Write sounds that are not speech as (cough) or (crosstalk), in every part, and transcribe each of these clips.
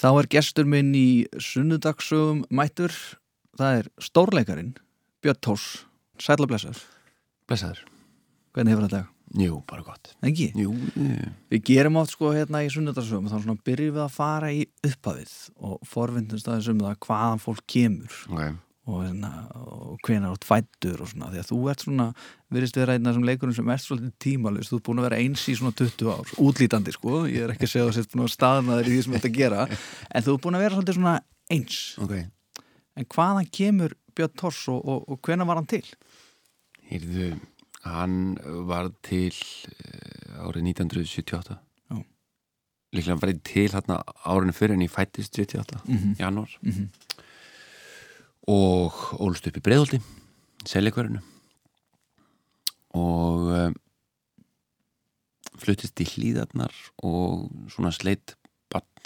Þá er gestur minn í sunnudagsögum mættur. Það er stórleikarin Björn Tós, sætla blessaður. Blessaður. Hvernig hefur þetta? Jú, bara gott. Ekki? Jú, jú. Við gerum átt sko hérna í sunnudagsögum þá svona byrjum við að fara í upphafið og forvindumst aðeins um það hvaðan fólk kemur Ok. Og, hérna, og hvenar átt fættur og svona því að þú ert svona, virðist vera einn af þessum leikurum sem ert svolítið tímalist, þú ert búin að vera eins í svona 20 ár, útlítandi sko ég er ekki að segja að þú sért búin að staðna þér í því sem þetta gera (laughs) en þú ert búin að vera svolítið svona eins Ok. en hvaðan kemur Björn Tors og, og, og hvenar var hann til? Heyrðu, hann var til uh, árið 1978. Já. Líklega var ég til hérna árinu fyrir en ég fættist 78, Mhm. janúar. Mhm. Og ólst upp í Breiðolti, seljakverðinu. Og um, fluttist í hlýðarnar og svona sleitt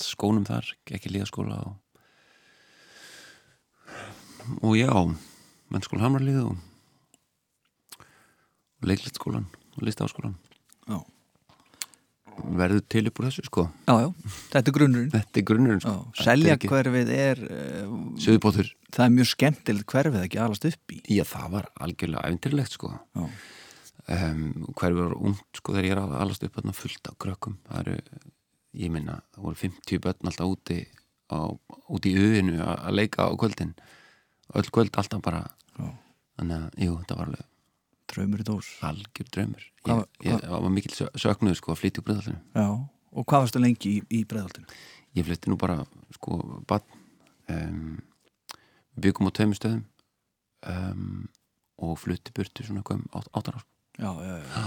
skónum þar, ekki hlýðaskóla og og já, mennskóla Hamralið og, og leiklætskólan og listaháskólan Já. Verður til upp úr þessu sko. Já, já, þetta er grunnurinn. Þetta er grunnurinn Já, sko selja hverfið er uh, það er mjög skemmtilegt hverfið ekki alast upp í. Já það var algjörlega æfintirlegt sko. Já, um, hverfi var ungt sko þegar ég er alast upp þarna fullt af krökkum. Það eru, ég minna, það voru 50 börn alltaf úti á, úti í auðinu að leika á kvöldin. Öll kvöld alltaf bara. Já. þannig að, jú, þetta var alveg draumur í dós. Algjör draumur. Ég, ég, það var mikil sö- söknuð sko að flytja úr breðallinu Já, og hvað varstu lengi í, í breiðaldinu? ég flytti nú bara sko bann um, byggum á tveimur stöðum. Um, og flutti burtu svona um átt, áttar ár. Já, já, já,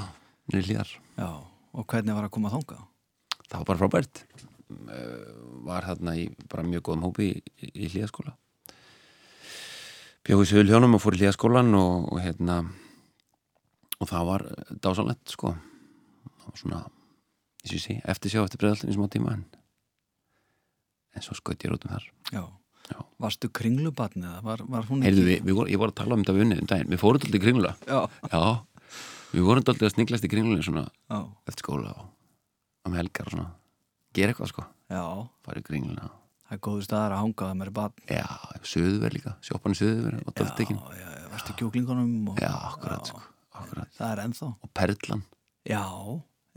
niður hlýðar já og hvernig var að koma þangað? það var bara frábært. Var þarna í bara mjög góðum hópi í, í, í hlýðaskóla bjóði sig við hljónum og fór í hlýðaskólan og, og hérna og það var dásanlegt sko. Það var svona sé, eftir sjá eftir breðaltin í smá tíma en en svo skaut ég rótum þar. Já, Já. Varstu kringlubatn eða? Var, var hún Heyrðu, voru, ég var að tala um þetta við unnið um daginn. Við fórum alltaf í kringla Já, já, við vorum alltaf að sniglast í kringlunni svona já, eftir skóla og um helgar og svona. Gera eitthvað sko, já. Fara í kringluna Það er góðu staðar að hanga það með batn já, söðuver líka, sjópan söðuver og Já, döldekinn, já, já, varstu kjúklingunum og, já, akkurat sko akkurat, Það er ennþá. Og perlan. Já,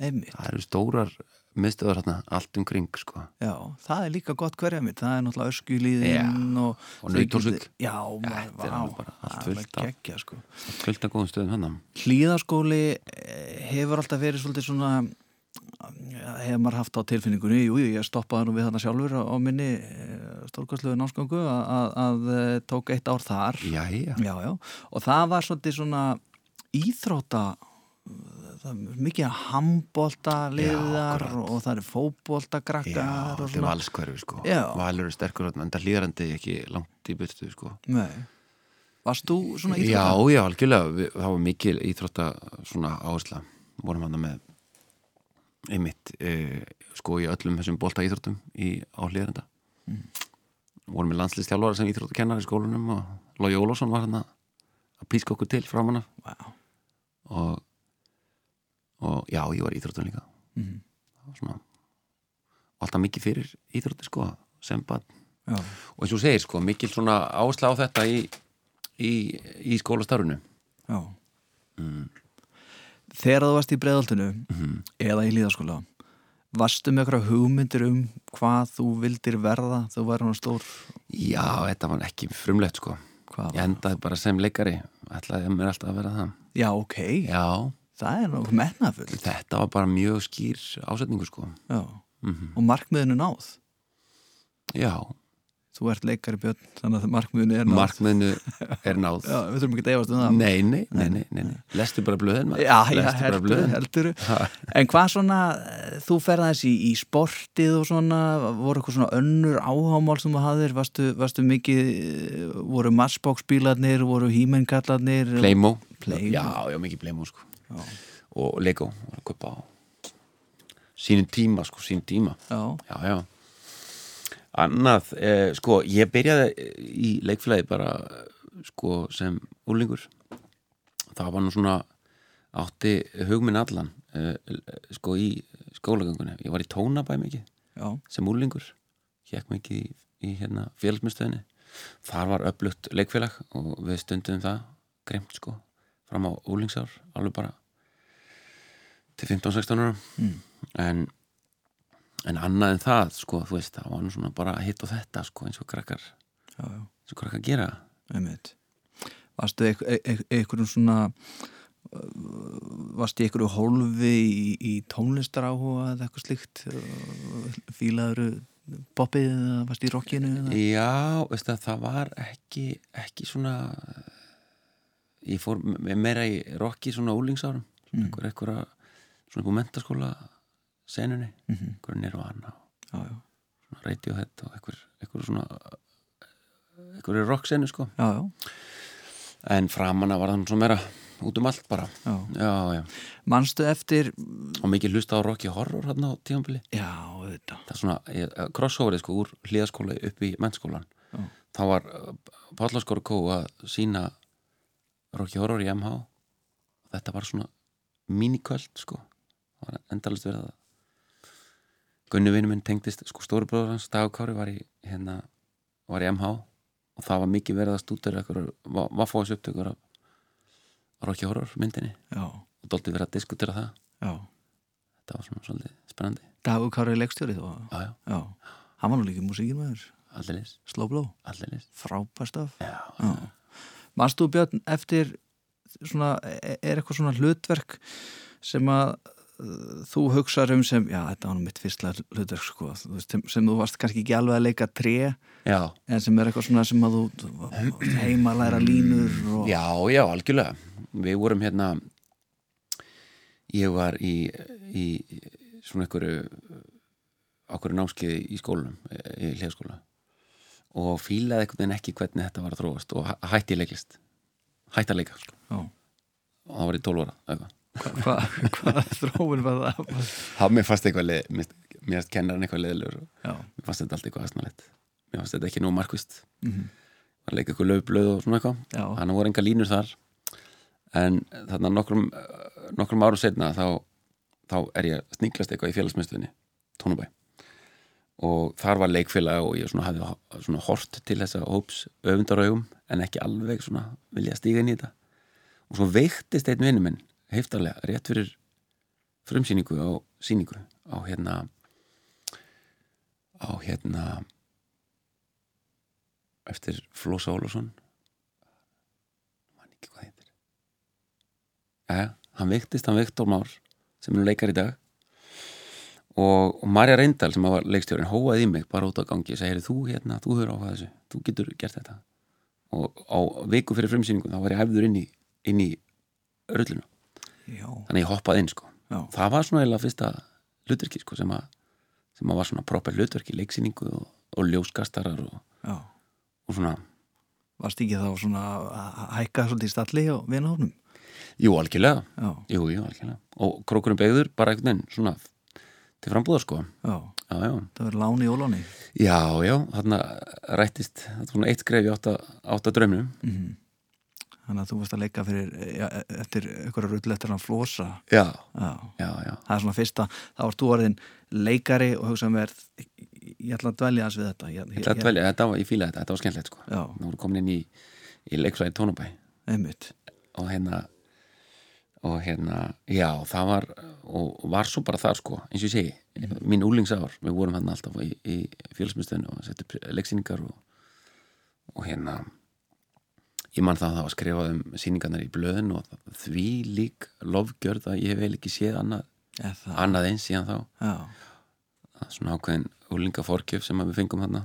einmitt. Það eru stórar miðstöðar hérna allt um kring sko. Já, það er líka gott hverja mitt. Það er náttúrulega öskjulíðin og og Nauthólsvík. Já, Þetta maður, er alveg bara allt fullt af- geggja sko. fullt af góðum stöðum hann Hlíðaskóli eh, hefur alltaf verið svolítið svona ja, hefur maður haft á tilfinningunni. Jú, jú, ég stoppaði nú við þarna sjálfur á, minni stórkvæsluðu námsgangu að, að, að eh, tók eitt ár þar. Já, já, já, já, og það var svolítið svona er mikið handbólta Já, liðar akkurat. og það er fótbólta já grakkar og þetta svona valskverfi sko Já. valur er sterkur en það hlýðarandi ekki langt í byrstu sko Nei. Varst þú svona Já, íþrótta? já, algjörlega, við, það var mikil íþrótta svona áhersla, vorum hann með einmitt e, sko í öllum þessum bolta íþróttum í áhlýðarenda Mm. vorum með landslistjálfara sem íþróttakennar í skólunum og Lógi Ólafsson var hann að píska okkur til framanna Vá. Og, og já, ég var í íþróttum líka það var svona alltaf mikið fyrir íþrótti sko sem Já. og eins og segir sko mikil svona áhersla á þetta í, í, í skólastarfinu Já. mm. Þegar þú varst í breiðaltinu Mhm. eða í líðaskóla varstu með eitthvað hugmyndir um hvað þú vildir verða þú væri hann stór Já, þetta var ekki frumlegt sko Ég endaði bara sem leikari ætlaði mér alltaf að vera það Já, ok, Já, það er nokkuð metnafull þetta var bara mjög skýr ásetningu sko. Já, mm og markmiðinu náð? Já, Þú ert leikari björn, þannig að markmiðinu er náð. Markmiðinu er náð. (laughs) Já, við þurfum ekki að efast um það. Nei, nei, nei, nei, nei. Lestu bara blöðin. Já, já, heldur, heldur. (laughs) En hvað svona, þú ferð aðeins í, í sportið og svona, voru eitthvað svona önnur áhámál sem þú hafðir, varstu, varstu mikið, voru massbóksbílarnir, voru hímengallarnir? Playmo. Playmo. Já, já, mikið Playmo sko. Og Lego, var að kaupa á Sýnum tíma sko, sínum tíma. Já, Já, já Annað, eh, sko, ég byrjaði í leikfélagi bara sko sem úlingur það var nú svona átti hugminn allan eh, sko í skólagöngunni. Ég var í tónabæ mikið já, sem úlingur hjekk mikið í, í hérna félagsmyndstöðinni þar var öflugt leikfélag og við stundum það grimt sko fram á úlingsár alveg bara til 15-16 ára. Mm. en en annað en það sko þú veist það var nú svona bara hitt og þetta sko eins og krakkar já, já, eins og krakkar gera. Varstu eit- eit- eit- einhverjum svona varstu einhverju hólfi í, í tónlistar áhuga eða eitthvað slíkt fílaður boppið eða varstu í rockinu eða? Já, veistu að það var ekki ekki svona ég fór me- meira í rocki svona úlingsárum svona einhver, einhverja svona einhver mentaskóla senunni, Mhm. einhver nirvana og já, já, svona radiohead og einhver, einhver svona einhverju rocksenu sko. Já, já, en framanna var það svona meira út um allt bara. Já. já, já, manstu eftir og mikið hlusta á Rocky Horror hérna á auðvitað. Það er svona ég- crossoverið sko úr hlíðaskóla upp í mennskólan Já. þá var Pállaskóra Kó að sína Rocky Horror í MH og þetta var svona míniköld sko. Það var endalist verið að Gunni vinnu minn tengdist sko stóri bróður hans Dagkári var í hérna var í MH og það var mikið verið að eitthvað vaffóðs upptökur af Rocky Horror myndinni. Já, og dólti verið að diskutera það. Já. Þetta var svona svolítið spennandi. Dagur Kári leikstjórið og hann var nú líka músíkin maður allir list, Slow Blow, allir list frábæstaf já, Já. Manstu Björn eftir svona, e- er eitthvað svona hlutverk sem að þú hugsaður um sem, já þetta var nú mitt fyrstlega hlutverk sko, sem, þú varst kannski ekki alveg að leika tré, já, en sem er eitthvað svona sem að þú heima læra línur og já, já, algjörlega við vorum hérna ég var í, í svona einhverju okkur námskiði í skólanum í hliðaskóla og fílaði einhvern veginn ekki hvernig þetta var að þróast og hæ- hætti leiklist hætti að leika sko. Og það var í 12 ára eitthvað. Hva, hva, hvað þróun var það? það mér fannst eitthvað leið, mér mér fannst kennarinn eitthvað leiðilegur mér fannst þetta allt eitthvað aðsnalett mér fannst þetta ekki nú markvist mm að leika eitthvað löfblöð og svona eitthvað. Þannig voru enga línur þar. En þarna nokkrum nokkrum árum setna þá, þá er ég að sninglast eitthvað í félagsmyndstöðinni Tónubæ og þar var leikfélag og ég svona hafði svona hort til þessa hóps öfundaraugum en ekki alveg svona vilja stíga inn í þetta. Og svo veiktist einn vinnu minn heiftarlega rétt fyrir frumsýningu á sýningu á hérna á hérna eftir Flósa Ólafsson. Man ekki hvað heitir. Jæja, hann veiktist, hann Viktor Már sem er nú leikar í dag. Og, og Marja Reyndal sem var leikstjórin hóaði í mig bara út á gangi og segir þú hérna, þú áhuga á þessu. Þú getur gert þetta. Og á viku fyrir frumsýningu þá var ég æfður inn í, í rulluna já, þannig ég hoppaði inn sko. Já, það var svona eiginlega fyrsta hlutverki sko sem sem að var svona proper hlutverki leiksýningu og, og ljóskastarar og, og svona Varst ekki þá svona að hækka svolítið í stalli og vinahofnum? jú algjörlega, jú, jú algjörlega. Og krókurinn begður bara einhvern veginn svona til frambúðar sko. Já, já, já, það verður lán í óláni. já, já. Þarna rættist svona eitt skref í átta, átta draumnum. Mm Þannig að þú varst að leika fyrir, ja, eftir einhverja rull eftir hann flosa. já, Já, já, já, það er svona fyrsta, þá varst þú orðin leikari og hugsaði mér, ég ætla að dvelja hans við þetta. Ég, ég ætla að dvelja, þetta var, ég fílaði þetta, þetta var skemmtilegt sko. Já, það voru komin inn í, í leiksvæði Tónabæ. Einmitt. og hérna og hérna, já, það var og var svo bara þar sko eins og ég segi, mín úlingsár við vorum hann alltaf í, í félagsmyndstöðinu og settu leiksýningar og, og hérna ég man það að það var skrifað um sýningarnar í blöðin og því lík lofgjörð að ég hef vel ekki séð annað, annað eins síðan þá. Já, Það er svona ákveðin úlingaforkjöf sem að við fengum hann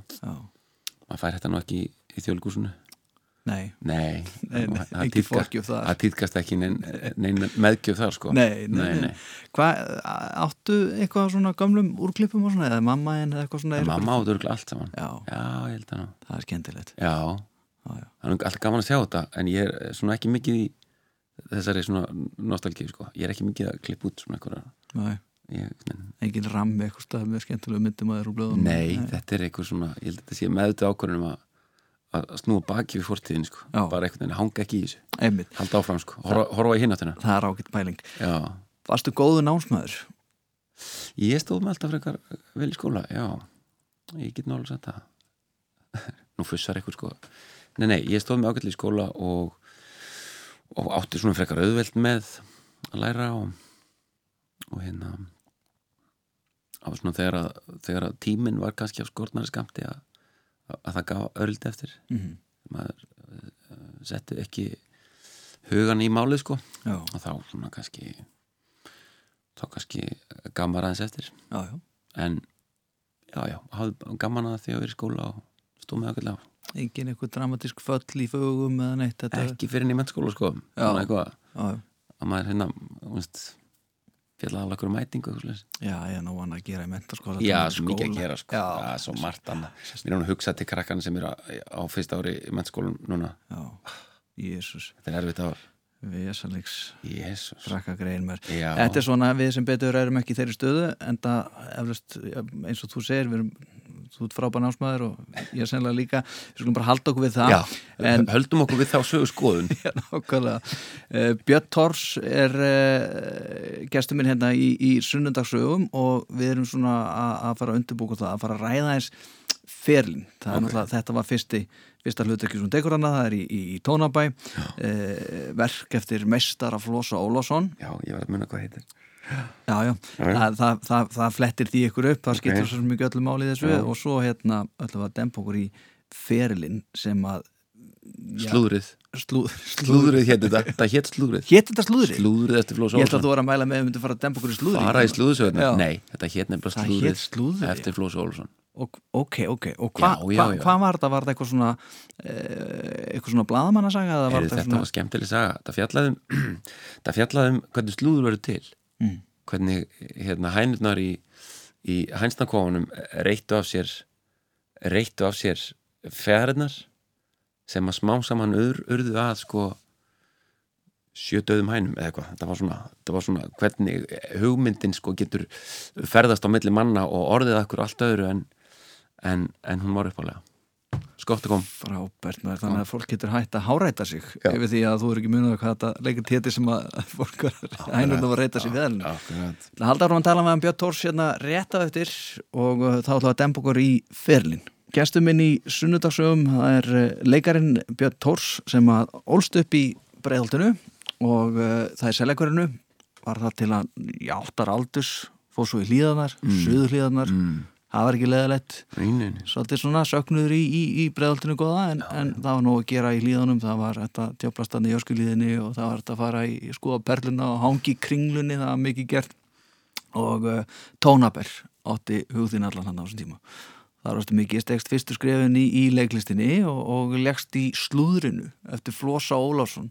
maður fær þetta nú ekki í, í þjólgúsinu Nei, nei, (laughs) Nei, nei, það týðkast ekki nein, nein meðgjöf þar sko. Nei, nei, nei. Hvað, áttu eitthvað svona gamlum úrklippum og svona, eða mamma en eða eitthvað svona? mamma áttur örugglega allt saman. Já, já, ég held að ná það er skemmtilegt. já. Það er alltaf gaman að sjá þetta en ég er svona ekki mikið í þessari svona nostalgíu sko. Ég er ekki mikið að klippa út svona Nei, nei, engin rammi eitthvað stað með skemmtilegu myndum að þeir úr blöðunum. nei, þetta er einhver svona ég held að þetta sé meðutu ákvörðunum að að snúa baki við fortíðin sko. Já. bara einhvern veginn hanga ekki í þessu. Halda áfram sko, horfa, horfa í hináttina það er ágætt pæling. já, Varstu góðu námsmaður? ég stóð með alltaf frekar vel í skóla já, ég get nálega sagt það. (laughs) Nú fussar eitthvað sko nei, nei, ég stóð með ágætli í skóla og, og átti svona frekar auðvelt með að læra og, og hérna það var svona þegar að, þegar að tíminn var kannski á skortnari skamti að, að það gaf öll eftir. Mm maður uh, setti ekki hugan í málið sko. Já, og þá svona kannski þá kannski gaf maður aðeins eftir. Já, já. En já, já, hafði gaman að því að vera í skóla og stóð með okkur Engin eitthvað dramatísk föll í fögum eða neitt þetta ekki fyrir inn í mennskóla sko. Eitthvað. Að maður hérna þú veist, fjalla af okkur mætingu já, ég er nú hann að gera í mentaskóla já, er svo mikið að gera sko. Já, já, svo margt annað. Mér er hún að hugsa til krakkan sem eru á, á fyrsta ári í mennskólan núna. Já, jésús þetta er erfitt ár. Vesalíks Jésús drakka grein mér. Þetta er svona, við sem betur erum ekki þeirri stöðu en það, eins og þú segir við erum, þú ert frábæn ásmaður og ég er sennilega líka, við skulum bara halda okkur við það já, en höldum okkur við þá sögu skoðun (laughs) Já, nákvæmlega. Uh, Björn Tors er uh, gestur minn hérna í, í sunnundagsögum og við erum svona að, fara að undirbúka það, að fara að ræða eins ferlin. Það er Ok. náttúrulega, þetta var fyrsti, fyrsta hlutekki svona degur hana, það er í, í, í Tónabæ, uh, verk eftir meistara Flosa Ólásson. já, ég var að munna hvað heitir Já, já. Það, það, það, það flettir því ykkur upp, það skiptir svo mikið öllu máli í þessu. Já. og svo hérna öllum að dempa okkur í ferilin sem að já, slúðrið, slúð, slúð, slúðrið hétt þetta. Það hétt slúðrið. Hétt þetta slúðri? slúðrið eftir Flós Ég held að Olsson þú var að mæla með að við myndum fara að dempa okkur í slúðri bara í slúðsöguna, nei, þetta hétt nefnilega slúðrið hét slúðrið, eftir Flós Olsson og, Ok, ok, og hva, já, hva, já. hvað var þetta? Var þetta eitthvað svona eh, eitthvað svona Heyrðu, þetta var skemmtileg saga. Það fjallaðum, (clears throat) það fjallaðum hvernig slúður verður til Mm. hvernig hérna, hænurnar í, í hænsnakofunum reittu af sér reittu af sér feðarinnar sem að smá saman ur, urðu að sko sjödöðum hænum eða eitthvað þetta var svona, þetta var svona hvernig hugmyndin sko getur ferðast á milli manna og orðið akkur allt öðru en, en, en hún var uppálega skott að kom Frábært maður, þannig að fólk getur hægt að háræta sig Já. yfir því að þú er ekki munið hvað þetta leikir téti sem að (laughs) fólk hænurna var að reyta sig við. Það halda árum að tala með hann Björn Tórs hérna rétt af eftir og uh, þá ætlum við að dempa okkur í ferlin. Gestur minn í sunnudagsögum, það er uh, leikarin Björn Tórs sem að ólst upp í breiðaltinu og uh, það er seljakurinu, var það til að í áttar aldurs, fóð svo í hlýðanar, mm. Það var ekki leðalett, svolítið svona söknuður í, í, í breiðaltinu góða en, en það var nóg að gera í hlýðanum, það var þetta tjóplastann í jöskulíðinni og það var þetta að fara í skoða perluna og hangi í kringlunni, það var mikið gert. Og uh, tónaber átti hugðin allan hann á þessum tíma. Þar varstu mikið stegst fyrstu skrefin í, í leiklistinni og, og leggst í slúðrinu eftir Flosa Ólásson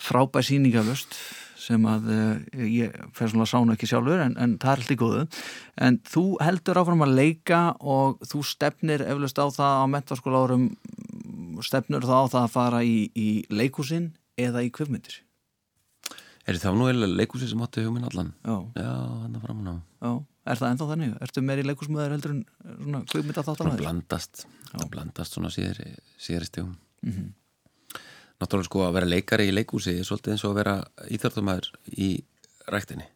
frábæð sýningaflöst sem að uh, ég fer svona að sána ekki sjálfur en, en það er alltaf góðu en þú heldur áfram að leika og þú stefnir eflust á það á mentaskóla árum stefnur þá á það að fara í, í leikúsin eða í kvöfmyndir Er það nú eða leikúsi sem átti hugminn allan? Já, Já, hann er framan á. já, er það ennþá þannig? Ertu meir í leikúsmöður heldur en eh, svona kvöfmynda Það þáttan blandast, það blandast svona síðari, síðari stegum. Mhm. Náttúrulega sko að vera leikari í leikúsi er svolítið eins og að vera íþjóttumæður í ræktinni.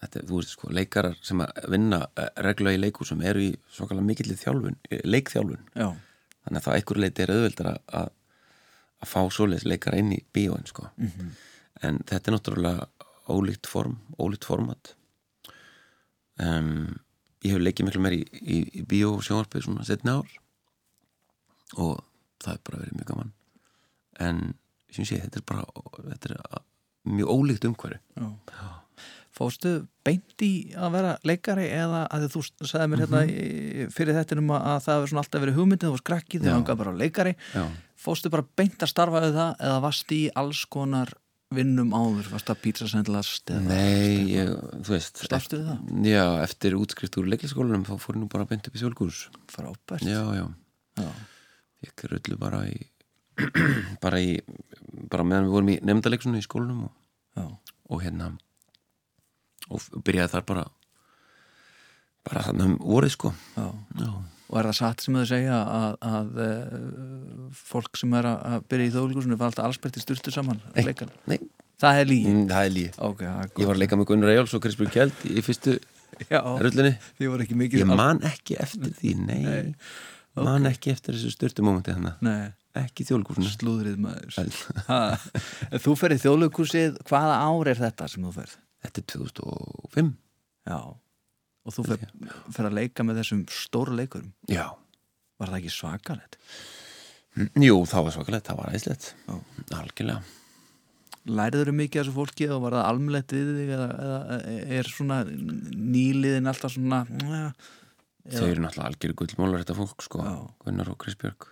Þetta, þú veist sko, leikarar sem að vinna eh, reglulega í leikúsum eru í svakalega mikillir þjálfun, eh, leikþjálfun. já, Þannig að það ekkur leiti er auðveldar að, að fá svoleiðis leikara inn í bíóin sko. Mhm. En þetta er náttúrulega ólíkt form, ólíkt format. Um, ég hef leikið miklu meir í, í, í bíó og sjónvarpið svona setni ár og það er bara verið mjög gaman. En sem sé, þetta er bara þetta er mjög ólíkt umhverju. já. Fóstu beint í að vera leikari eða að þú sagði mér hérna í- fyrir þetta um að, að það hefur alltaf verið hugmyndið, þú var skrakkið, þú Já. hangað bara á leikari Já. Fóstu bara beint að starfa við það eða varst í alls konar vinnum áður, varst að pítsasendlast Nei, ég, þú veist Slappstu við það? Já, eftir útskrift úr leikliskólanum þá fór ég nú bara beint upp í þjólkurs frábært Já, já, Já. ég rullu bara í (clears throat) bara í bara meðan við vorum í nefndaleiksunni í skólanum og, og hérna og byrjaði þar bara bara þannig um orðið sko. Já. Já, og er það satt sem þau segja að, að uh, fólk sem er að að byrja í þjóðlíkusinu var alltaf allsbært í styrtu saman Nei. nei, það er lígi mm, það er líð okay, Ég var að leika með Gunnar Eyjáls og Krispur Kjeld í fyrstu rullinni ég man ekki eftir því, nei, Nei, man ekki eftir þessu styrtumómenti hann Nei, ekki þjóðlíkúsinu slúðrið maður. Þú ferð í þjóðleikursið hvaða ár er þetta sem þú ferð? þetta er 2005 Já, og þú ferð, ferð að leika með þessum stóru leikurum? Já, Var það ekki svakalegt? jú, það var svakalegt, það var æslegt algjörlega. Læriður þau mikið af þessu fólki og var það almennlegt við þig eða, eða er svona nýliðin alltaf svona ja, þau eru náttúrulega algjöru gullmólar þetta fólk sko, Já. Gunnar og Chris Björk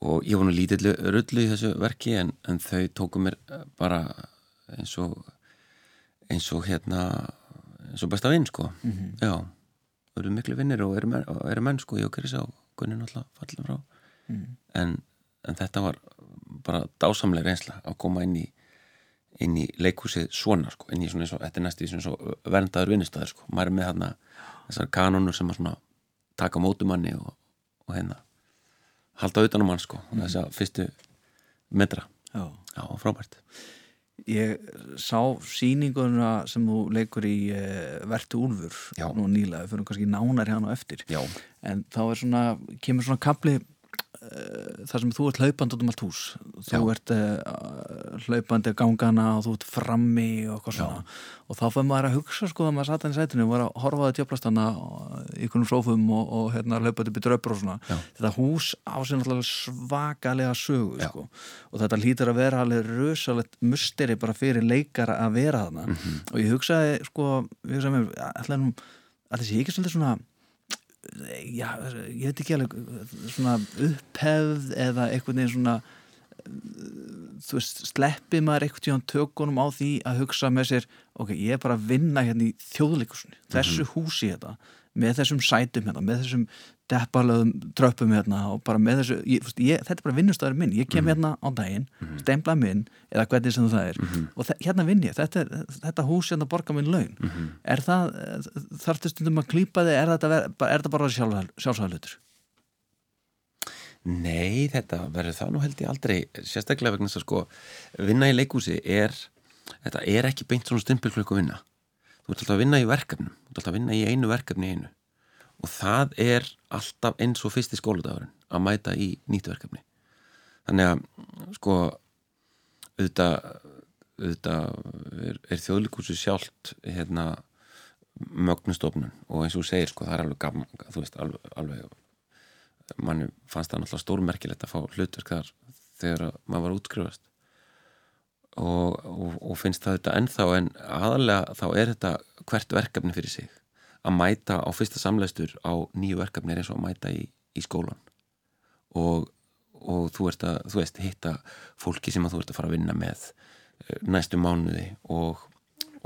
og ég nú lítill rullu í þessu verki en, en þau tóku mér eh, bara eins og eins og hérna eins og besta vinn sko. Mhm. já, þau eru miklu vinnir og eru og eru menn sko, ég og Chris á Gunnar náttúrulega fallin frá. Mhm. en, en þetta var bara dásamlega reynsla að koma inn í inn í leikhúsið svona sko, inn í svona eins og, þetta er næst í svona eins og verndaður vinnustæður sko, maður er með þarna þessar kanonur sem að svona taka á móti manni og, og hérna halda utan um hann sko, mm. þess að fyrstu metra, Já. já, frábært Ég sá sýninguna sem þú leikur í uh, Vertu Úlfur Já. nú nýlega, við fyrir kannski nánar hérna á eftir já, en þá er svona, kemur svona kapli uh, þar sem þú ert hlaupandi út um allt hús. Þú Já. ert uh, hlaupandi gangana og þú ert frammi og og þá fyrir maður að hugsa sko að maður satt hann í sætinu og var að horfa að djöflastana í einhvern sófum og, og hérna hlaupandi byrja dröpur og svona. Já. þetta hús á sér náttúrulega svakalega sögu sko. Og þetta hlýtur að vera alveg rösalegt musteri bara fyrir leikara að vera þarna. Mhm. og ég hugsaði sko, ég hugsaði mér allir sé ekki svolítið svona já, ég veit ekki alveg svona upphefð eða einhvern veginn svona þú veist, sleppi maður einhvern tíðan tökunum á því að hugsa með sér ok, ég er bara að vinna hérna í þjóðleikursunni, þessu húsi hérna með þessum sætum hérna, með þessum deppalöðum tröppum hérna og bara með þessu, ég, ég, þetta er bara vinnustæður minn. Ég kem hérna á daginn, stempla minn eða hvernig sem það er. Og þe- hérna vinn ég, þetta, er, þetta hús hérna borga minn laun. Er það, þarftu stundum að klýpa þig? Er þetta, ver- er bara sjálfsæðalutur? Nei, þetta verður það nú held ég aldrei sérstaklega vegna þess að sko vinna í leikhúsi er þetta er ekki beint svona stimpilklöku vinna. Þú ert alltaf að vinna í verkefnum. Þú ert alltaf að vinna í einu verkefni í einu og það er alltaf eins og fyrsti skóladagurinn að mæta í nýtt verkefni. Þannig að sko auðvitað, auðvitað er, er þjóðlíkúsi sjálft hérna mögnustofnun og eins og þú segir sko það er alveg gaman þú veist alveg, alveg manni fannst það náttúrulega stórmerkilegt að fá hlutverk þar þegar að maður var útskrifast. Og, og, og finnst það þetta ennþá en aðalega þá er þetta hvert verkefni fyrir sig að mæta á fyrsta samleistur á nýju verkefni er eins og að mæta í, í skólan og, og þú, ert að, þú veist hitta fólki sem þú ert að fara að vinna með eh, næstu mánuði og,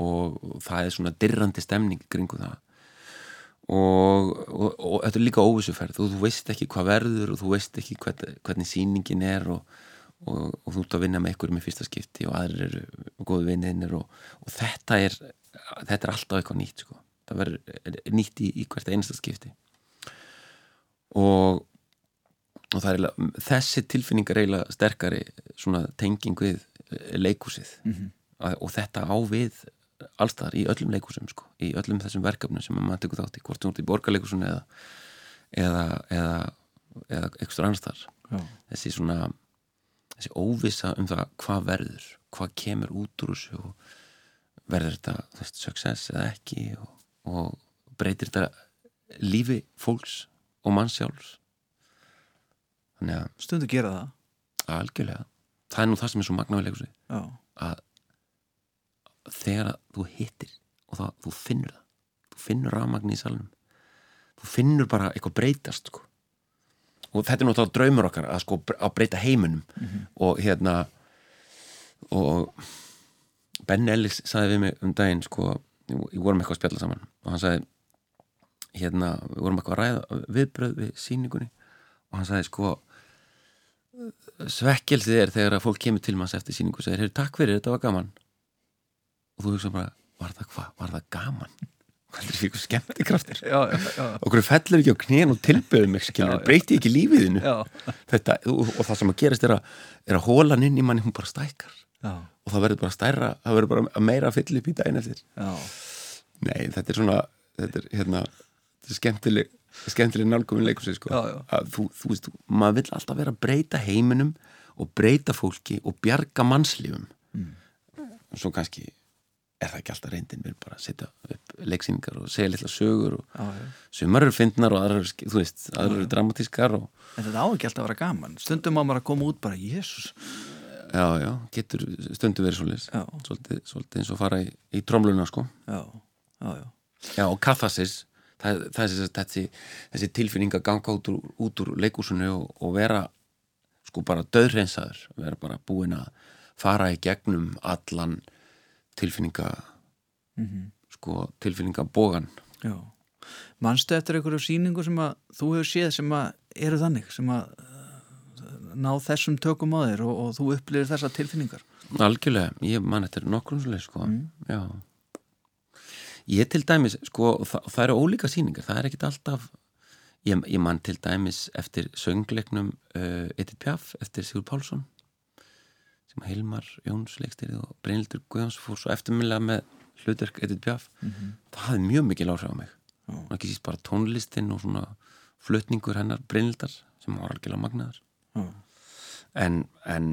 og það er svona dirrandi stemning kringu það. Og, og, þetta er líka óvissuferð. Og þú veist ekki hvað verður og þú veist ekki hvern, hvernig sýningin er og, þú ert að vinna með einhverjum í fyrsta skipti og aðrir eru góðu vinninir og þetta er þetta er alltaf eitthvað nýtt sko. Það verður er, er nýtt í, í hvert einasta skipti og og það er eiginlega, þessi tilfinning er eiginlega sterkari svona tenging við eh, leikhúsið Mhm. Að- og þetta á við allstaðar í öllum leikhúsum sko, í öllum þessum verkefnum sem maður tekur þátt í, hvort þú ert í borgarleikhúsinu eða eða, eða, eða eitthvað annars þar Já. þessi svona þessi óvissa um það hvað verður hvað kemur út úr þessu og verður þetta veist, success eða ekki og, og breytir þetta lífi fólks og manns sjálfs. Þannig að Stundu gera það. Algjörlega. Það er nú það sem er svo magna við leikursi Já, að þegar að þú hittir og það, þú finnur það. Þú finnur rafmagn í salnum. Þú finnur bara eitthvað breytast sko. og þetta er náttúrulega draumur okkar að, sko, að breyta heiminum. Og hérna og Ben Ellis sagði við mig um daginn sko, við vorum eitthvað að spjalla saman og hann sagði hérna, við vorum eitthvað að ræða viðbröð við síningunni og hann sagði sko svekkelsið er þegar að fólk kemur til manns eftir síningu og segir, heyrðu, takk fyrir, þetta var gaman. Og þú hugsa bara, var það hvað, var það gaman? (laughs) Hvað er fyrir skemmti kraftir okkur fellur ekki á knén og já. breyti ekki lífiðinu þetta, og, og það sem að gerast er að, er að hólan inn í manni, hún bara stækkar já, og það verður bara stærra, það verður bara meira að fylla upp í daginn eftir. Já. nei, þetta er svona, þetta er hérna þetta er skemmtileg, skemmtileg nálgóðin leikursi sko. Þú, þú veist, maður vill alltaf vera að breyta heiminum og breyta fólki og bjarga mannslífum. Mm. og svo kannski er það ekki alltaf reyndin við erum bara að setja upp leiksýningar og segja litla sögur og sumar eru fyndnar og aðrar þú veist, aðrar eru dramatískar og En þetta á ekki alltaf að vera gaman. Stundum á maður að koma út bara, jésús já, já, getur stundum verið svolítið svolítið, svolítið eins og fara í, í tromluna sko. Já, já, já. Já, og kathasis það, það þessi, þessi, þessi tilfinning að ganga út úr, út úr leikúsinu og, og vera sko bara döðreinsaður vera bara búin að fara í gegnum allan tilfinninga Mhm. sko tilfinningabógan Já. Manstu eftir einhverju sýningu sem að þú hefur séð sem að eru þannig sem að ná þessum tökum á þér og, og þú upplifir þessa tilfinningar? Algjörlega, ég man eftir nokkrum svolítið sko. Mm. já. Ég til dæmis, sko, það, það eru ólíka sýningar, það er ekkit alltaf ég, ég man til dæmis eftir söngleiknum uh, Edith Piaf eftir Sigur Pálsson sem Hilmar Jóns leikstýrið og Brynildur Guðjóns fór svo eftirminlega með hlutverk Edith Piaf. Það hafði mjög mikil áhrif á mig. Og ekki síst bara tónlistin og svona flutningur hennar Brynildar sem var algjörlega magnaðar Já, en, en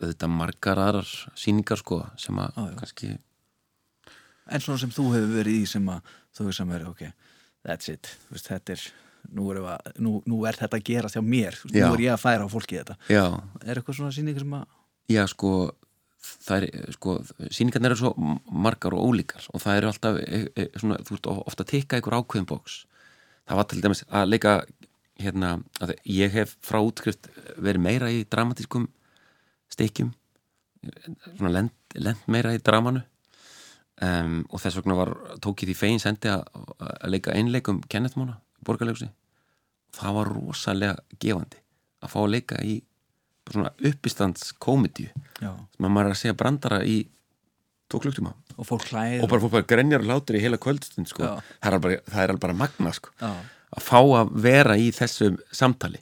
auðvitað margar aðrar sýningar sko sem að já. kannski En svona sem þú hefur verið í sem að þú hefur sem verið, ok, that's it þú veist, þetta er, nú er, að, nú, nú er þetta að gera hjá mér, Já. nú er ég að færa á fólki þetta já, Er eitthvað svona sýningar sem að já sko það er, sko, sýningarnir eru svo margar og ólíkar og það eru alltaf e, e, svona, þú ert ofta að tikka einhver ákveðin bóks það var til dæmis að leika hérna, ég hef frá útskrift verið meira í dramatískum svona lend, lend meira í dramanu. Um, og þess vegna var, tók ég því fegin sendi að, leika einleikum Kenneth Móna borgarlegusi það var rosalega gefandi að fá að leika í svona uppistands komedíu Já, sem að maður er að segja brandara í tók klukktíma. Og fólk hlæðir og bara fór bara grenjar og látur í heila kvöldstund sko. Er það er alveg bara magna sko. Að fá að vera í þessu samtali.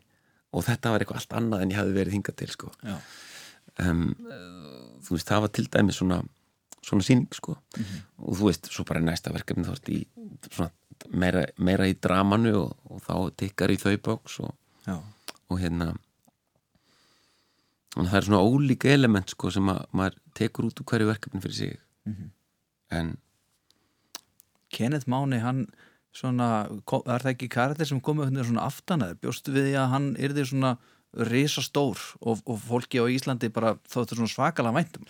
Og þetta var eitthvað allt annað en ég hafði verið hingað til sko. um, þú veist, það var til dæmi svona, svona síning sko. og þú veist, svo bara næsta verkefni þú veist, í, svona, meira, meira í dramanu og, og þá tikkar í þau bóks og, og hérna að það er svona ólíka element sko, sem að maður tekur út úr hverju verkefni fyrir sig. En Kenneth Máni, hann svona, er það ekki karakter sem komið hérna svona aftanaður, bjóstu við því að hann yrði svona risastór og, og fólki á Íslandi bara þóttu svona svakalega væntum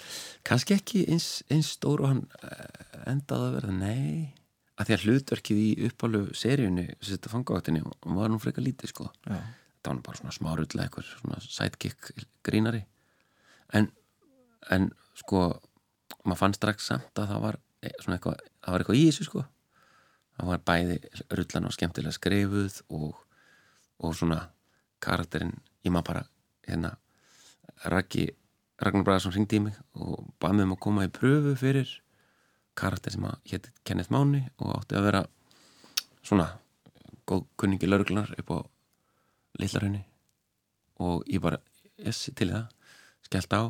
kannski ekki eins, eins stór og hann eh, endaði að verða, nei. Að því að hlutverkið í uppálu seríunni sem þetta fangavaktinni var nú frekar lítið sko. Já, það var bara svona smárullega eitthvað svona sidekick grínari. En, en sko maður fann strax samt að það var eh, svona eitthvað, það var eitthvað í þessu sko það var bæði rullan og skemmtilega skrifuð og, og svona karakterinn, ég maður bara hérna Raggi, Ragnar Bragarsson ringdi í mig og bað mig um að koma í pröfu fyrir karakter sem að héti Kenneth Máni og átti að vera svona góð kunningi lauruglunar upp á Lillarhraunni og ég bara, yes, til það skellt á.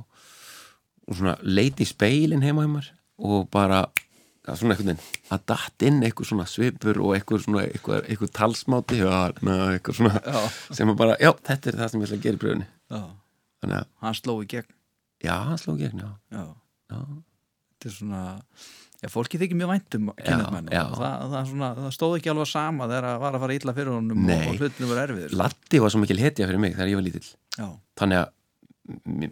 Og svona leiti speilin heima hjá mér og bara svona einhvern veginn að datt inn eitthvað svona svipur og eitthvað svona eitthvað, eitthvað talsmáti eitthvað svona já, sem að bara, já, þetta er það sem ég ætla að gera í bröðunni já. þannig að, hann sló í gegn. Já, hann sló gegn, já, Já, já. þetta er svona Já, fólki þykir mjög væntum og það, það, svona, það stóð ekki alveg sama þegar það var að fara illa fyrir honum Nei. og, hlutinu var erfiður Latti var svo mikil hetja fyrir mig þegar ég var lítill. Já, þannig að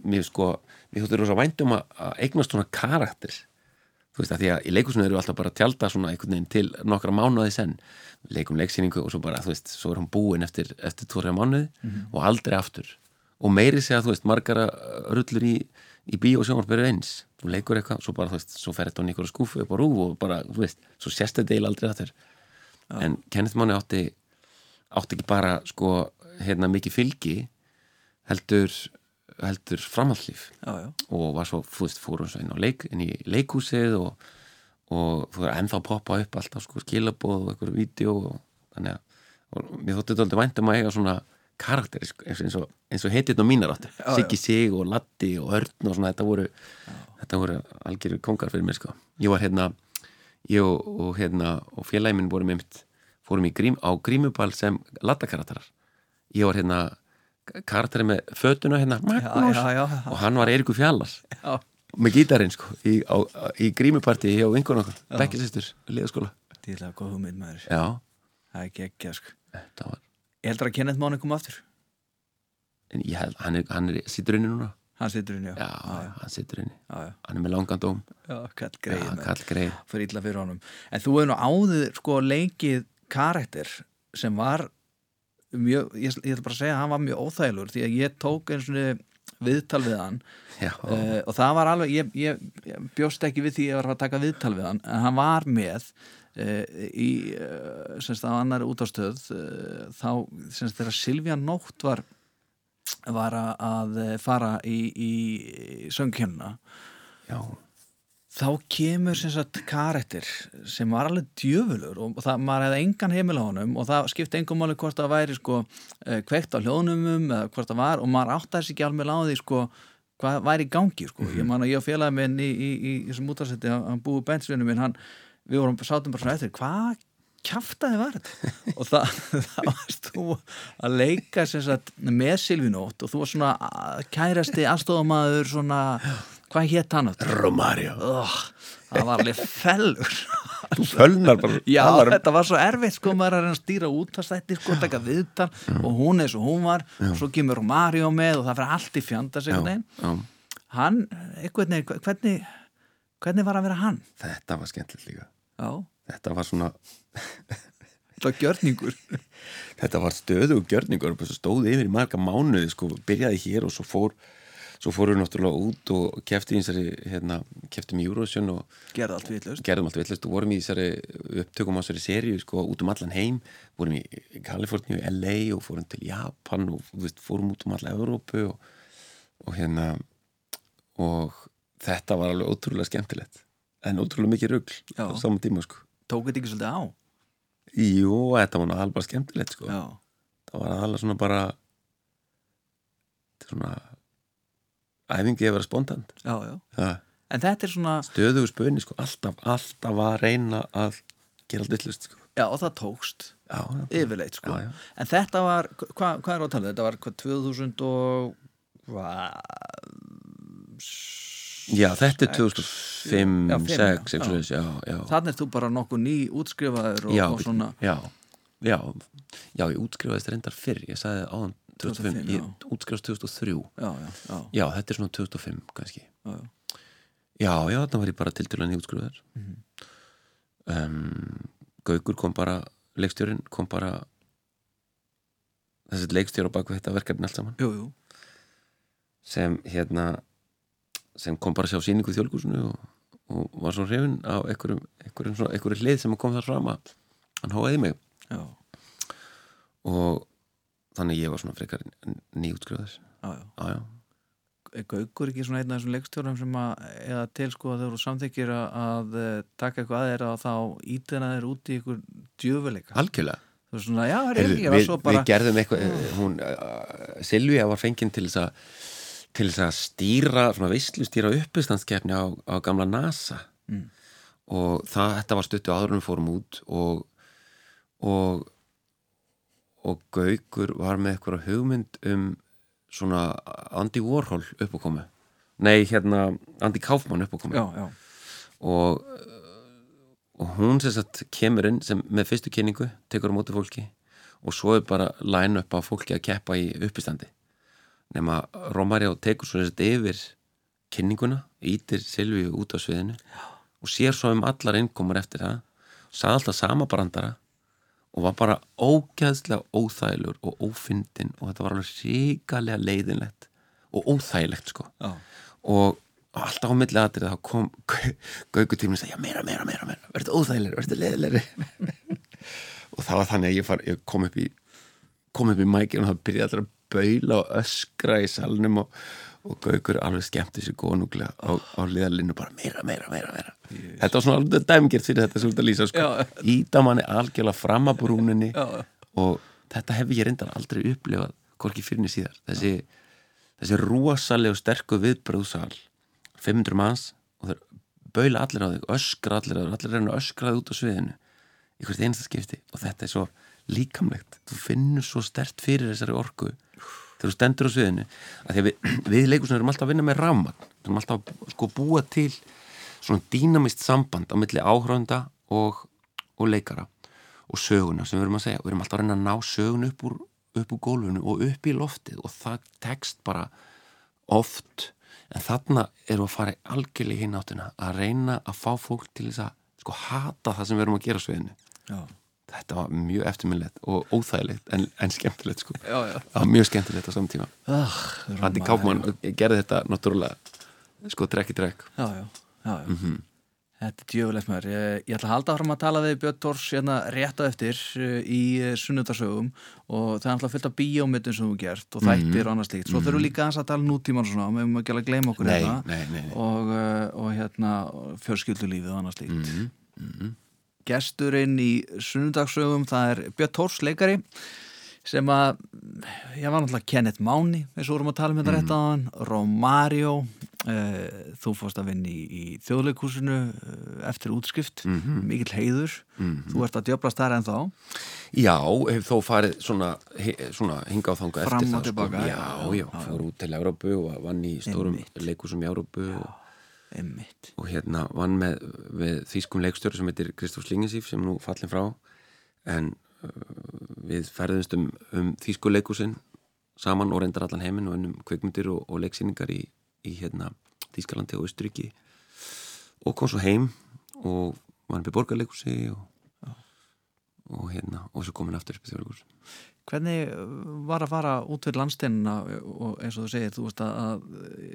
mér, sko, mér þóttir rosa væntum að eignast svona karakter þú veist að því að í leikusinu eru alltaf bara að tjálta svona einhvern veginn til nokkra mánuði Við leikum leiksýningu og svo bara, þú veist, svo er hann búinn eftir, eftir tvo-þrjá mánuði og aldrei aftur. Og meiri segja, þú veist, margara rullur í, í bí og sjónvarperu eins. Þú leikur eitthvað, svo bara, þú veist, svo fer þetta á einhverju skúfu upp á rúf og bara, þú veist, svo þetta eiginlega aldrei aftur. En Kenneth Máni átti átti ekki bara, sko, hérna mikið fylgi heldur heldur framhaldlíf og var svo, þú veist, fórum svo inn, leik, inn í leikhúsið og, og þú veist, ennþá poppa upp alltaf sko skilabóð og einhverju vídeo og þannig að, og mér þótti þetta aldrei væntum að eiga svona karakteri sko, eins og, og heitinn á mínar áttu Siggi Sig og Latti og Örn og svona þetta voru, þetta voru algjöru kongar fyrir mér sko. Ég var hérna ég og, og hérna og félagi minn vorum einmitt fórum í grím, á grímubal sem lattakarakterar ég var hérna karakteri með fötuna hérna Magnús, já, já, já. og hann var Eirikur Fjallar. Með gítarinn sko í, í grímuparti hjá vingun okkur, bekkisistur liðaskóla. Dýrlega góð hugmynd maður. Það er ekki ekki, sko. Þetta var Ég heldur að Kenneth Máni koma aftur. En ég held, hann hann er sittur inni núna. Hann situr inn, já. Hann sittur inni, hann er með langan dóm. Kall greið fyrir illa fyrir honum. En þú hefur nú áður sko leikið karakter sem var mjög, ég, ég ætla bara að segja að hann var mjög óþægilur því að ég tók eins og viðtal við hann uh, og það var alveg, ég, ég, ég bjóst ekki við því að ég var að taka viðtal við hann en hann var með uh, í uh, semst á annari útástöð þá semst þegar Silvía Nótt var var að- að fara í, í söngkjönna já, þá kemur sem sagt karakter sem var alveg djöfulur og það, maður hefði engan heimil á honum og það skipti engum máli hvort það væri sko eh, kveikt á hljóðnumum eða hvort það var og maður áttaði sig ekki alveg á því sko hvað væri í gangi sko. Ég man að ég og félagi minn í, í, í, í þessum útarsætti hann, búið bensvinu minn hann, við vorum sátum bara svona eftir hvað kjaftaði var þetta? (laughs) Og það, það varst þú að leika sem sagt með Silvinótt og þú var svona kærasti aðstofamaður svona hvað hétt hann áttur? Romario. Oh, það var alveg fellur. Þú fölnar bara já, um- þetta var svo erfitt sko maður er að stýra út að stætti sko, taka viðtal og hún er svo hún var og svo kemur Mario með og það fyrir allt í fjandars já, hann, einhvern veginn, hvernig hvernig var að vera hann? þetta var skemmtilegt líka. Já, þetta var svona, þetta var gjörningur. Þetta var stöðu og gjörningur og stóð yfir í marga mánuði sko, byrjaði hér og svo fór svo fórum við náttúrulega út og kefti í þessari, hérna, keftum í Eurovision og gerði allt viðlaust gerðum allt villast og vorum í þessari upptökum á þessari seríu sko út um allan heim. Vorum í Kaliforníu, LA og fórum til Japan og veist, fórum út um alla Evrópu og, og hérna og þetta var alveg ótrúlega skemmtilegt. En ótrúlega mikið rugl Já. á saman tíma sko. Tók þetta ekki svolítið á? Jú, þetta var alveg skemmtilegt sko. Já, það var alveg svona bara svona æfingi að vera spontant. Já, já. Það en þetta er svona, stöðugu spöni sko, alltaf, alltaf að reyna að gera allt villust sko. já og það tókst. Já, já, yfirleitt sko. Já, já. en þetta var, hva, hvað er á talið? þetta var hvað 2000 og hvað? Já, þetta er Sex, 2005, já, fimm, 6 já. já, já, já, þannig er þú bara nokkuð ný útskrifaður og, og svona. já, já, já, ég útskrifaðist reyndar fyrr, ég sagði áðan 2005, 2005, ég útskrifast 2003 já, já, já, já, þetta er svona 2005 kannski. Já, já. já, já, þannig var ég bara til til að nýjútskrifaður Mhm. um, Gaukur kom bara leikstjórin kom bara þessi leikstjóri á baku þetta verkefni allt saman. Jú, jú, sem hérna sem kom bara að sjá síningu í þjólkúsinu og, og var svo hrifin á einhverjum, einhverjum, einhverjum hlið sem kom þar fram að hann hóaði mig. Já, og þannig ég var svona frekar Er Gaukur ekki svona einn af þessum leikstjórum sem að eða til sko að þeir eru samþykir að, að eh, taka eitthvað að þeir og þá ítina þeir út í ykkur djöfuleika? Algjörlega. Svona, já, er Heyrðu, ekki, við, bara við gerðum eitthvað eh, hún, uh, Silvía var fenginn til þess að til þess að stýra svona veislu stýra uppistandskefni á, á gamla NASA. Mm. og það, þetta var stuttu við fórum út og og og Gaukur var með eitthvað hugmynd um svona Andy Warhol uppákomu. Nei, hérna Andy Kaufman uppákomu. Já, já, og, og hún sem sagt kemur inn sem, með fyrstu kynningu, tekur á móti fólki og svo er bara line upp á fólki að keppa í uppistandi. Nema Romario tekur svo þess yfir kynninguna, ítir Silvíu út á sviðinu og sér svo um allar innkomur eftir það sagði alltaf sama brandara og var bara ógæðslega óþægilegur og ófyndin og þetta var alveg ríkalega leiðinlegt og óþægilegt sko. Já, og alltaf á milli aðrið þá kom (laughs) gaugutíminn og já, meira, meira, meira, meira. Verður óþægilegri, verður leiðilegri (laughs) og það var þannig að ég, far, ég kom upp í kom upp í mækinn og það byrjaði allir að baula og öskra í salnum og, og gaugur alveg skemmti sér góðnúglega á, á liðalinu bara meira, meira, meira, meira. Þetta var svona alveg dæmgert fyrir þetta svolítið að lýsa sko. Já. íta manni algjörlega fram að brúninni já, og þetta hef ég reyndar aldrei upplifað hvorki fyrir niður síðar. Þessi, þessi rosalega sterku viðbröðsal 500 manns og þeir baula allir á þig, öskra allir á þig allir reyna að öskra þig út á sviðinu í hvert einasta skipti. Og þetta er svo líkamlegt, þú finnur svo stert fyrir þessari orku þegar þú stendur á sviðinu að því að við, (clears throat) við leikusinu erum alltaf að vinna með ramman við erum alltaf að sko búa til svona dýnamist samband á milli áhrönda og, og leikara og söguna sem við erum að segja. Við erum alltaf að reyna að ná sögun upp úr, upp úr gólfinu og upp í loftið og það tekst bara oft. En þarna erum við að fara algjörlega í hináttina að reyna að fá fólk til þess að sko hata það sem við erum að gera sviðinu. Já, þetta var mjög eftirminnlegt og óþægilegt en, en skemmtilegt sko já, já. það var mjög skemmtilegt á samtíma Ah, Randi Kápmann gerði þetta náttúrulega sko trekk í trekk Já, já, já, já. Mhm. Þetta er djöfulegt maður. Ég, ég ætla að halda fram að tala við Björn Tors hérna rétt á eftir uh, í uh, sunnudarsögum og það er alltaf fullt af bíómyndum sem þú gert og þættir og annað slíkt. Svo þurfum við líka að tala nútíman og svona, við höfum ekki að gleyma okkur Nei, hérna nei, nei, og, uh, og hérna fjörskildulífið og annað slíkt. Mhm, mhm. Gesturinn í sunnudarsögum það er Björn Tors leikari sem að, ég var náttúrulega Kenneth Máni, eins og vorum að tala um þetta rétt á hann, Romario uh, þú fórst að vinna í, í þjóðleikúsinu uh, eftir útskrift. Mhm. mikill heiður, Mhm. þú ert að djöblast þar en þá Já, hef þó farið svona, svona hinga á þanga eftir það sko. já, Já, já, fór út til Európu og vann í stórum leikusum í Európu og, einmitt, og hérna vann með, með þýskum leikstjóri sem heitir Kristof Slingesíf sem nú fallin frá. En uh, við ferðumst um, um þýsku leikusin saman og reyndar allan heiminn og unnum kvikmyndir og, og leiksýningar í, í hérna Þýskalandi og Östuríki og kom svo heim og upp í borgarleikusi og, og hérna og svo komin aftur upp í þjóðleikus hvernig uh, var að fara út fyrir landsteinina og eins og þú segir, þú veist að,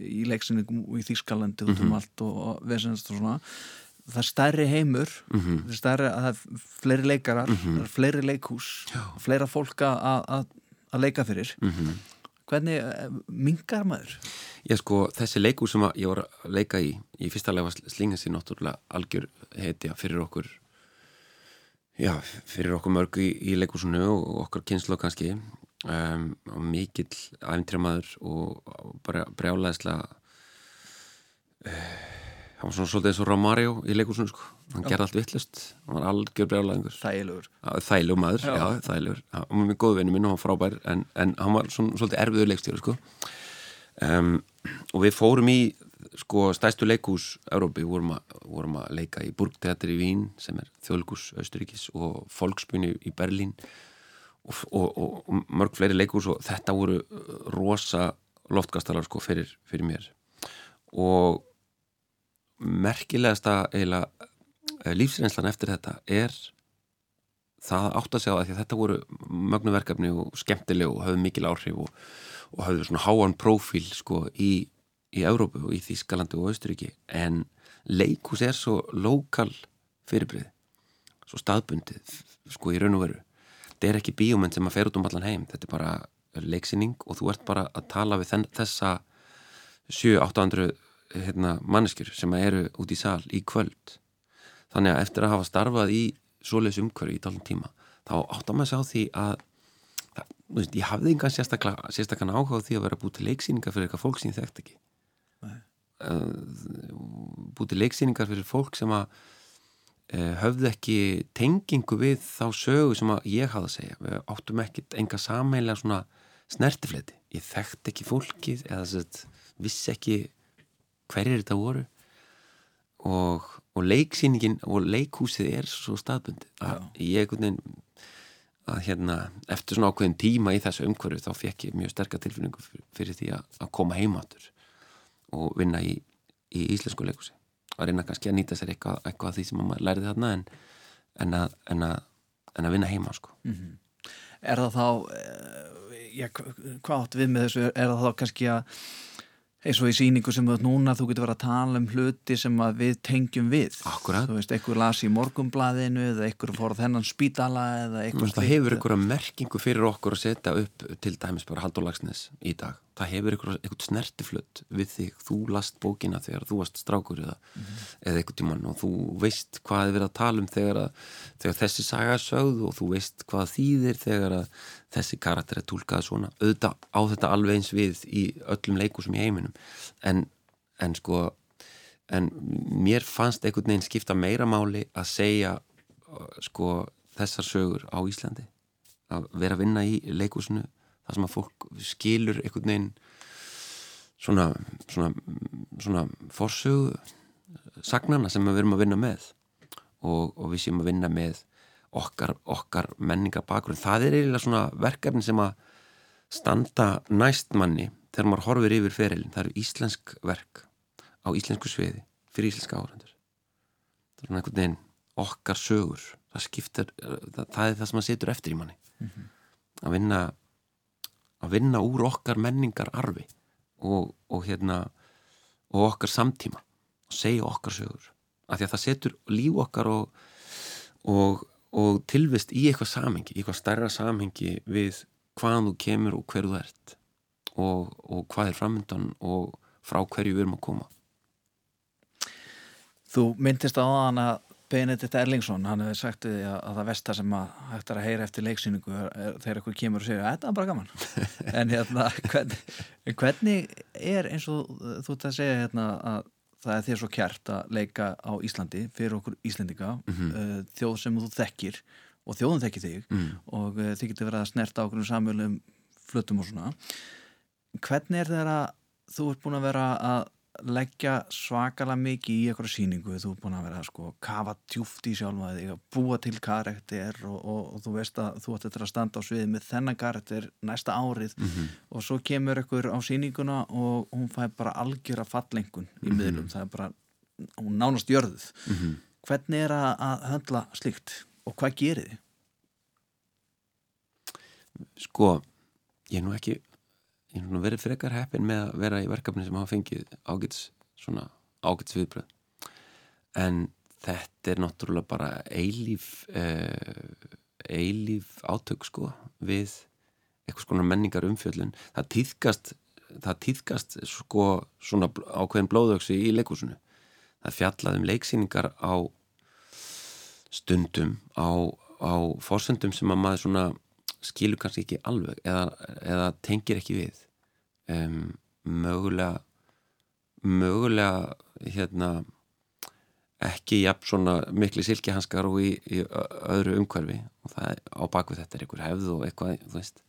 í leiksinu í Þýskalandi út Mhm. um allt og, og vesenst og svona það er stærri heimur Mhm. það er stærri, að það er fleiri leikarar það er fleiri leikhús Já. fleira fólk að, leika fyrir mm hvernig uh, mingar maður? Já sko, þessi leikur sem ég var að leika í í fyrsta lega var slinga sér náttúrulega algjör heitja fyrir okkur já, fyrir okkur mörg í, í leikursunu og okkar kynslu kannski. Um, og mikill æfintræmaður og og bara brjálæðislega uh, hann var svona svolítið eins og Romario í leikursunu sko, hann gerði allt vittlust hann var algjör brjálæðingur. Þægilegur. Þægilegur maður, já, Já. þægilegur. Hann var mjög góð vinnu minn og hann var frábær en, en hann var svona, svolítið erfiður leikstjóri sko. um, og við fórum í sko stæstu leikús Európi, vorum, vorum að leika í Burgteatri í Vín sem er þjóðleikús Östuríkis og Folksbunni í Berlín. Og, og, og, og mörg fleiri leikús og þetta voru rosa loftkastalar sko fyrir, fyrir mér. Og merkilegasta eiginlega eh, lífsreynslan eftir þetta er það átt að segja að að þetta voru mögnuverkefni og skemmtileg og höfðu mikil áhrif og, og höfðu svona háan prófíl sko í, í Európu og í Þískalandi og Austuríki en leikus er svo lokal fyrirbrið svo staðbundið sko í raun og veru. Þetta er ekki bíómynd sem að fer út um allan heim þetta er bara leiksýning og þú ert bara að tala við þenn, þessa 7-800 hérna, manneskjur sem eru út í sal í kvöld. Þannig að eftir að hafa starfað í svoleiðs umhverju í talum tíma þá áttar maður sig á því að það, veist, ég hafði engan sérstaklega áhuga á því að vera búið til leiksýningar fyrir eitthvað fólk sem ég þekkt ekki Til leiksýningar fyrir fólk sem að uh, höfðu ekki tengingu við þá sögu sem að ég hafði að segja. Við áttum ekkit enga sammeila svona snertifleti, ég þekkt ekki fólkið eða að vissi ekki hverjir þetta voru. Og, og leiksýningin og leikhúsið er svo staðbundið að ég veginn að hérna, eftir svona ákveðin tíma í þessu umhverju þá fekk ég mjög sterkar tilfinningu fyrir, fyrir því að, að koma heimáttur og vinna í, í íslensku leikhúsi. Að reyna kannski að nýta sér eitthvað, eitthvað af því sem maður lærið þarna en, en, að, en, að, en að vinna heima sko. Er það þá uh, já, hvað átt við með þessu? Er það þá kannski að eins og í síningu sem ert núna þú getur verið að tala um hluti sem við tengjum við. Akkúrat. þú veist, einhver las í morgumblaðinu eða einhver fór þennan spítala eða einhver það hefur einhverja merkingu fyrir okkur að setja upp til dæmis bara Halldór í dag það hefur einhvern snertiflutt við þig, þú last bókina þegar þú varst strákur eða, eða einhvern tímann og þú veist hvað er verið að tala um þegar, að, þegar þessi saga er sögð og þú veist hvað þýðir þegar þessi karakter er tólkað svona. Auðvitað á þetta alveg eins við í öllum leikusum í heiminum. En, en sko en mér fannst einhvern veginn skipta meira máli að segja uh, sko þessar sögur á Íslandi. Að vera að vinna í leikúsinu þar sem að fólk skilur einhvern veginn svona svona, svona forsögu sagnana sem við erum að vinna með og, og við séum að vinna með okkar, okkar menningabakgrunn. Það er eiginlega svona verkefni sem að standa næst manni þegar maður horfir yfir ferilin það eru íslensk verk á íslensku sviði fyrir íslenska áhrandur það er svona einhvern veginn okkar sögur. Það skiptir, það, það er það sem maður setur eftir í manni. Mm -hmm. að vinna að vinna úr okkar menningar arfi og, og hérna og okkar samtíma og segja okkar sögur. Af því að það setur líf okkar og, og, tilvist í eitthvað samhengi, í eitthvað stærra samhengi við hvaðan þú kemur og hverju þú ert og hvað er framöndan og frá hverju við erum að koma. Þú myndist á þann að Benedikt Erlingsson, hann hefði sagt að, að það vestar sem að hægt er að heyra eftir leiksýningu er, er, þegar ykkur kemur og segja þetta er bara gaman (laughs) en hérna hvernig, hvernig er eins og þú ert að segja hérna að það er þér svo kjært að leika á Íslandi fyrir okkur Íslendinga mm -hmm. uh, þjóð sem þú þekkir og þjóðum þekkir þig mm. og uh, þið getur verið að snerta okkur um samvölum flutum og svona hvernig er að þú ert búin að vera að leggja svakalega mikið í eitthvað síningu, þú er búin að vera sko kafa tjúft í sjálfa þig, að búa til karakter og, og, og þú veist að þú ætti að standa á sviði með þennan karakter næsta árið mm -hmm. og svo kemur eitthvað á síninguna og hún fæ bara algjör að fallengun í mm -hmm. miðlum, það er bara hún nánast jörðuð mm -hmm. hvernig er að, að höndla slikt og hvað gerir þið? Sko ég er nú ekki ég hef verið frekar heppin með að vera í verkefni sem hafa fengið ágæts svona ágæts viðbröð en þetta er náttúrulega bara eilíf uh, eilíf átök sko við eitthvað svona menningar umfjöldun það týðkast það týðkast sko svona ákveðin blóðöksi í leikúsinu það fjallaðum leiksýningar á stundum á, á fórsöndum sem að maður svona skilur kannski ekki alveg eða, eða tengir ekki við. Um, mögulega mögulega hérna ekki jafn svona miklu silkihanskar og í, í öðru umhverfi. Og það er á bakvið þetta er einhver hefð og eitthvað, þú veist.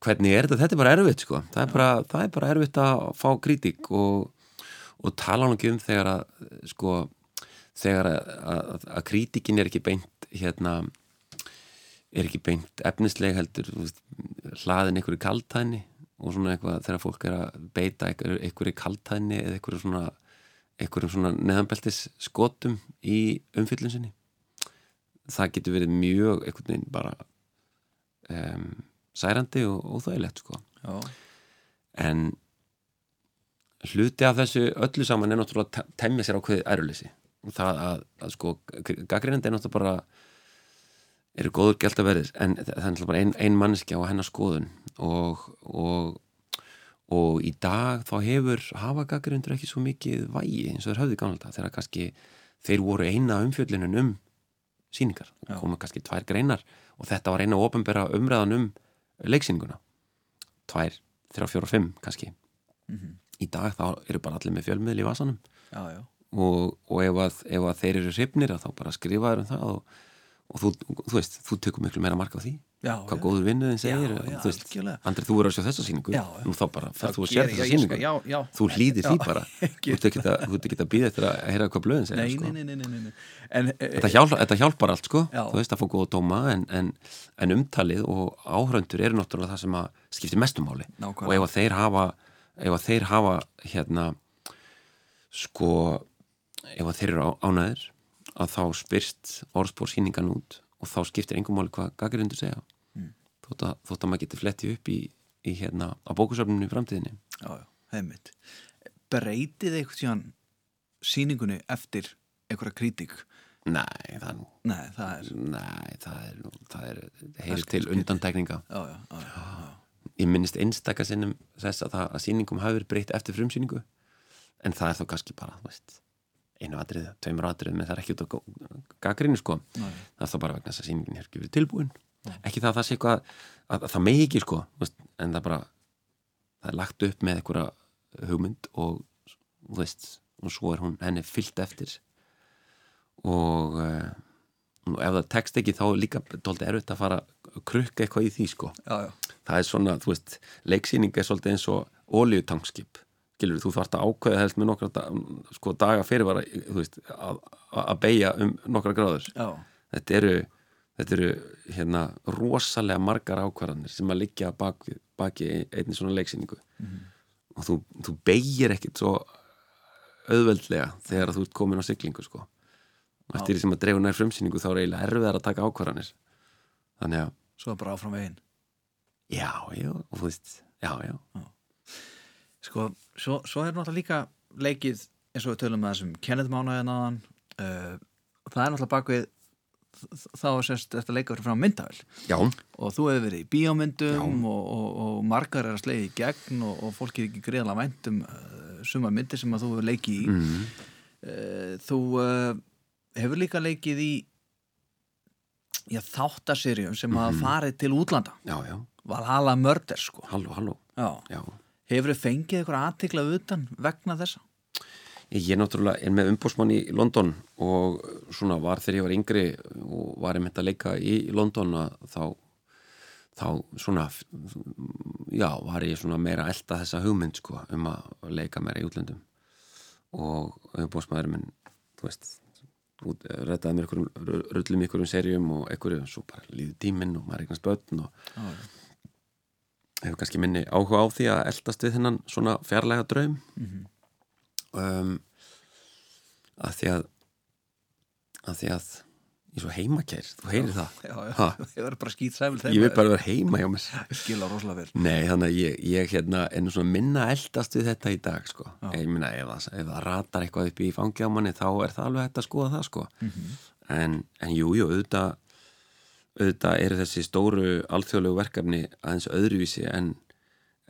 Hvernig er þetta? Þetta er bara erfitt sko. Það er bara, það er bara erfitt að fá kritík og, og tala hann ekki um þegar að sko þegar að, að, að kritíkin er ekki beint hérna er ekki beint efnisleg heldur hlaðin einhverju kaltæni og svona eitthvað þegar fólk er að beita einhverju kaltæni eða einhverju svona, svona neðanbeltis skotum í umfyllun sinni. Það getur verið mjög einhvern veginn bara um, særandi og óþægilegt sko. Já. en hluti af þessu öllu saman er náttúrulega að temja sér á hverju æruleysi. Það að, að sko gaggrinandi er náttúrulega bara eru góður gælt að verðis en það er bara einn ein manneskja á hennar skoðun. Og, og, og í dag þá hefur hafagagrindur ekki svo mikið vægi eins og þeir höfðu kannalda þegar kannski þeir voru eina umfjöllinin um síningar og koma kannski tvær greinar og þetta var eina ofinbæra umræðan um leiksýninguna. Tvær, þrjá, fjóra, fimm kannski. Mm -hmm. í dag þá eru bara allir með fjölmiðl í vasanum. Já, já. og, og ef, að, ef að þeir eru hrifnir þá bara skrifaður um það og og þú, þú veist, þú tökur miklu meira marka á því. Já, hvað já. góður vinnuðin segir já, þú veist, Andrið, þú verður að sjá þessa síningu nú þá bara, fer þú að sér þessa síningu þú hlýðir því bara. (laughs) þú ert ekki að býða eftir að heyra hvað blöðin segir sko. en, e- þetta, hjálp, þetta hjálpar allt sko. Þú veist að fá góða dóma en, en, en umtalið og áhröndur eru náttúrulega það sem að skiptir mestumáli og ef að þeir hafa ef að þeir hafa hérna sko ef að þeir eru ánæðir að þá spyrst orðspór síningan út og þá skiptir engum máli hvað gaggarindur segja. Mm. þótt, að, þótt að maður getur flettið upp í, í hérna á bókusöfnunum í framtíðinni. Jájá, heimitt Breytið eitthvað síðan síningunni eftir einhverja kritík? Nei, það, Nei, það er Nei, það er, það er heyr til undantækninga já, já, já, Ég minnist einstakka sinnum þess að, að síningum hafi verið breytt eftir frumsýningu en það er þá kannski bara, veist einu atrið, tveimur atrið með það er ekki út á gaggrinu sko. Nei. það er þá bara vegna þess að síningin er ekki verið tilbúin. Nei. ekki það að það sé eitthvað að, að, að það megi ekki sko en það bara það er lagt upp með einhverja hugmynd og, veist, og svo er hún henni fyllt eftir. Og uh, ef það tekst ekki þá er líka dóldi erfitt að fara að krukka eitthvað í því sko. Já, já, það er svona, þú veist, leiksýning er svolítið eins og oljutankskip skilur, þú þarft að ákveða helst með nokkra sko, daga fyrirvara veist, að, að beigja um nokkra gráður. Já, þetta eru, þetta eru hérna, rosalega margar ákvarðanir sem að liggja baki, baki einni svona leiksýningu. Og þú, þú beigir ekkit svo auðveldlega þegar þú ert komin á siglingu sko. eftir því sem að dreifu nær frumsýningu þá er eiginlega erfiðar að taka ákvarðanir. Þannig að, svo bara áfram veginn. Já, já og þú veist, já, já Sko, svo, svo er náttúrulega líka leikið eins og við tölum með þessum Kenneth Mánaðin aðan uh, það er náttúrulega bakvið þá sérst þetta leikaður frá myndavel já, og þú hefur verið í bíómyndum og, og, og margar er að slegja í gegn og, og fólk er ekki greiðlega vænt um uh, suma myndir sem að þú hefur leikið í. Mm, uh, þú hefur líka leikið í já, þáttaserjum sem hafa Mhm. farið til útlanda. Já, já, Valhalla Murder sko. Halló, halló. Já. já, hefur þið fengið eitthvað aðtikla utan vegna þessa? Ég náttúrulega er með umbósmann í London og svona var þegar ég var yngri og var ég með að leika í London að þá, þá svona já, var ég svona meira að elda þessa hugmynd sko um að leika meira í útlöndum. Og umbósmaður minn, þú veist út- reddaði mér rullum einhverjum serjum og einhverjum, svo bara líði tíminn og maður eignast börn og já, hefur kannski minni áhuga á því að eldast við þennan svona fjarlæga draum Mhm. um, að því að að því að ég er svo heimakær, þú heyrir það já, já. (laughs) Ég verður bara skýt sæfil ég vil bara vera heima hjá mér (laughs) skila rosalega vel nei, þannig að ég, ég hérna nú svona minna eldast við þetta í dag sko. Já. ég minna, ef, ef það ratar eitthvað upp í fangi á manni, þá er það alveg hægt að skoða það sko. Mhm. en, en jú, jú, auðvitað auðvitað eru þessi stóru alþjóðlegu verkefni aðeins öðruvísi en,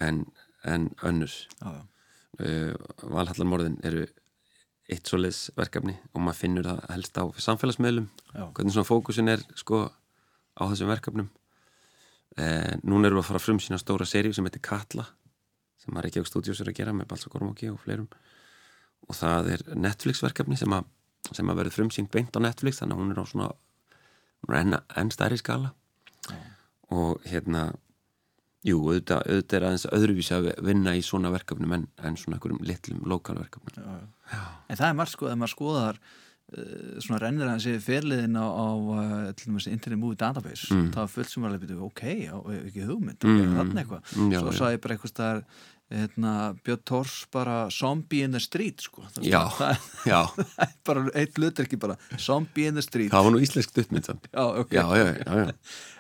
en, en önnur já, já. uh, valhallarmorðin eru eitt svoleiðs verkefni og maður finnur það helst á samfélagsmiðlum Já. hvernig svona fókusin er sko á þessum verkefnum uh, núna erum við að fara að frumsýna stóra seríu sem heitir Katla sem að Reykjavík Studios er að gera með Balsa Kormáki og fleirum og það er Netflix verkefni sem að, að verður frumsýnt beint á Netflix þannig að hún er á svona enn, enn stærri skala Já. og hérna jú, auðvitað, auðvitað er aðeins öðruvísi að vinna í svona verkefnum en, en svona einhverjum litlum lokalverkefnum. En það er margt sko, ef maður skoðar uh, svona rennir hans yfir ferliðin á, á til dæmis Internet Movie Database Mm. það var fullt sem var alveg byrjuð, ok, já, ekki hugmynd Mm. mm. þannig eitthvað, Mm, svo sagði ég bara eitthvað staðar hérna, Björn Tors bara zombie in the street sko það, Já. (laughs) það, já, (laughs) það er bara eitt hlut ekki bara zombie in the street það var nú íslensk duttmynd samt. (laughs) já, ok, já,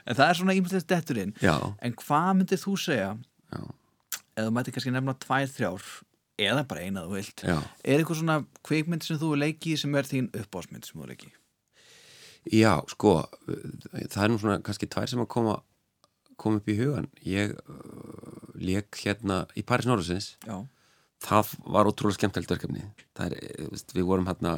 en það er svona ímyndið detturinn en hvað myndir þú segja eða þú mætti kannski nefna tvær, þrjár eða bara eina þú vilt já. er eitthvað svona kveikmynd sem þú leiki sem er þín uppásmynd sem þú leiki Já, sko, það er nú svona kannski tvær sem að koma, koma upp í hugan. Ég uh, lék hérna í Paris Norðursins. já, Það var ótrúlega skemmtilegt verkefni. Er, eh, við vorum hérna,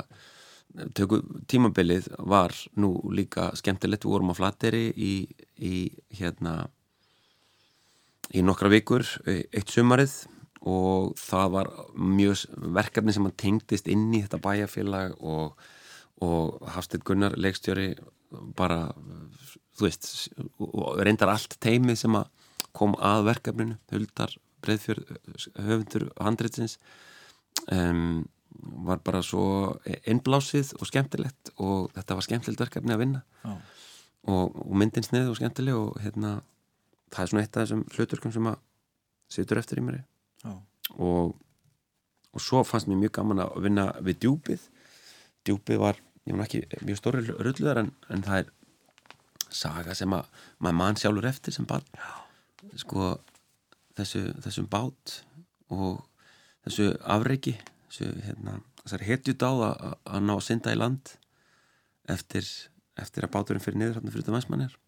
töku, tímabilið var nú líka skemmtilegt. Við vorum á Flateri í, í hérna, í nokkra vikur, eh, eitt sumarið og það var mjög verkefni sem að tengdist inn í þetta bæjarfélag og og Hafstedt Gunnar leikstjóri bara, þú veist og reyndar allt teimið sem að kom að verkefninu Huldar, Breiðfjörð, höfundur handritsins um, var bara svo innblásið og skemmtilegt og þetta var skemmtilegt verkefni að vinna. Já, og, og myndin snið og skemmtileg og hérna, það er svona eitt af þessum hluturkum sem að situr eftir í mér og, og svo fannst mér mjög gaman að vinna við djúpið. Djúpið var, ég var ekki mjög stóri rulluðar en, en það er saga sem að maður mann sjálfur eftir sem barn. Sko þessu, þessum bát og þessu afreiki þessu, hérna, hetjudáð að, að ná að synda í land eftir, eftir að báturinn fyrir niður hérna fyrir þetta mæsmannir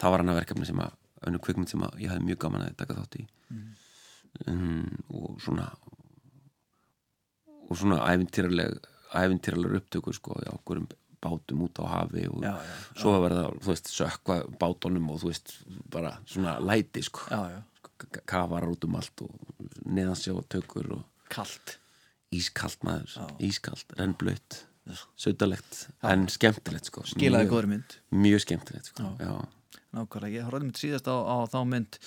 það var hann að verkefni sem að önnu kvikmynd sem að ég hafði mjög gaman að taka þátt í um, og svona og svona ævintýraleg upptökur sko á okkur bátum út á hafi og já, já, svo var það, þú veist, sökva bátunum og þú veist, bara svona læti sko, já, já. kafar út um allt og neðansjá tökur og kalt. Ískalt maður, ískalt, rennblöytt sötalegt, en skemmtilegt sko. Skilaði góðri mynd. Mjög skemmtilegt sko. Já. Nákvæmlega, ég horfði mynd síðast á, á þá mynd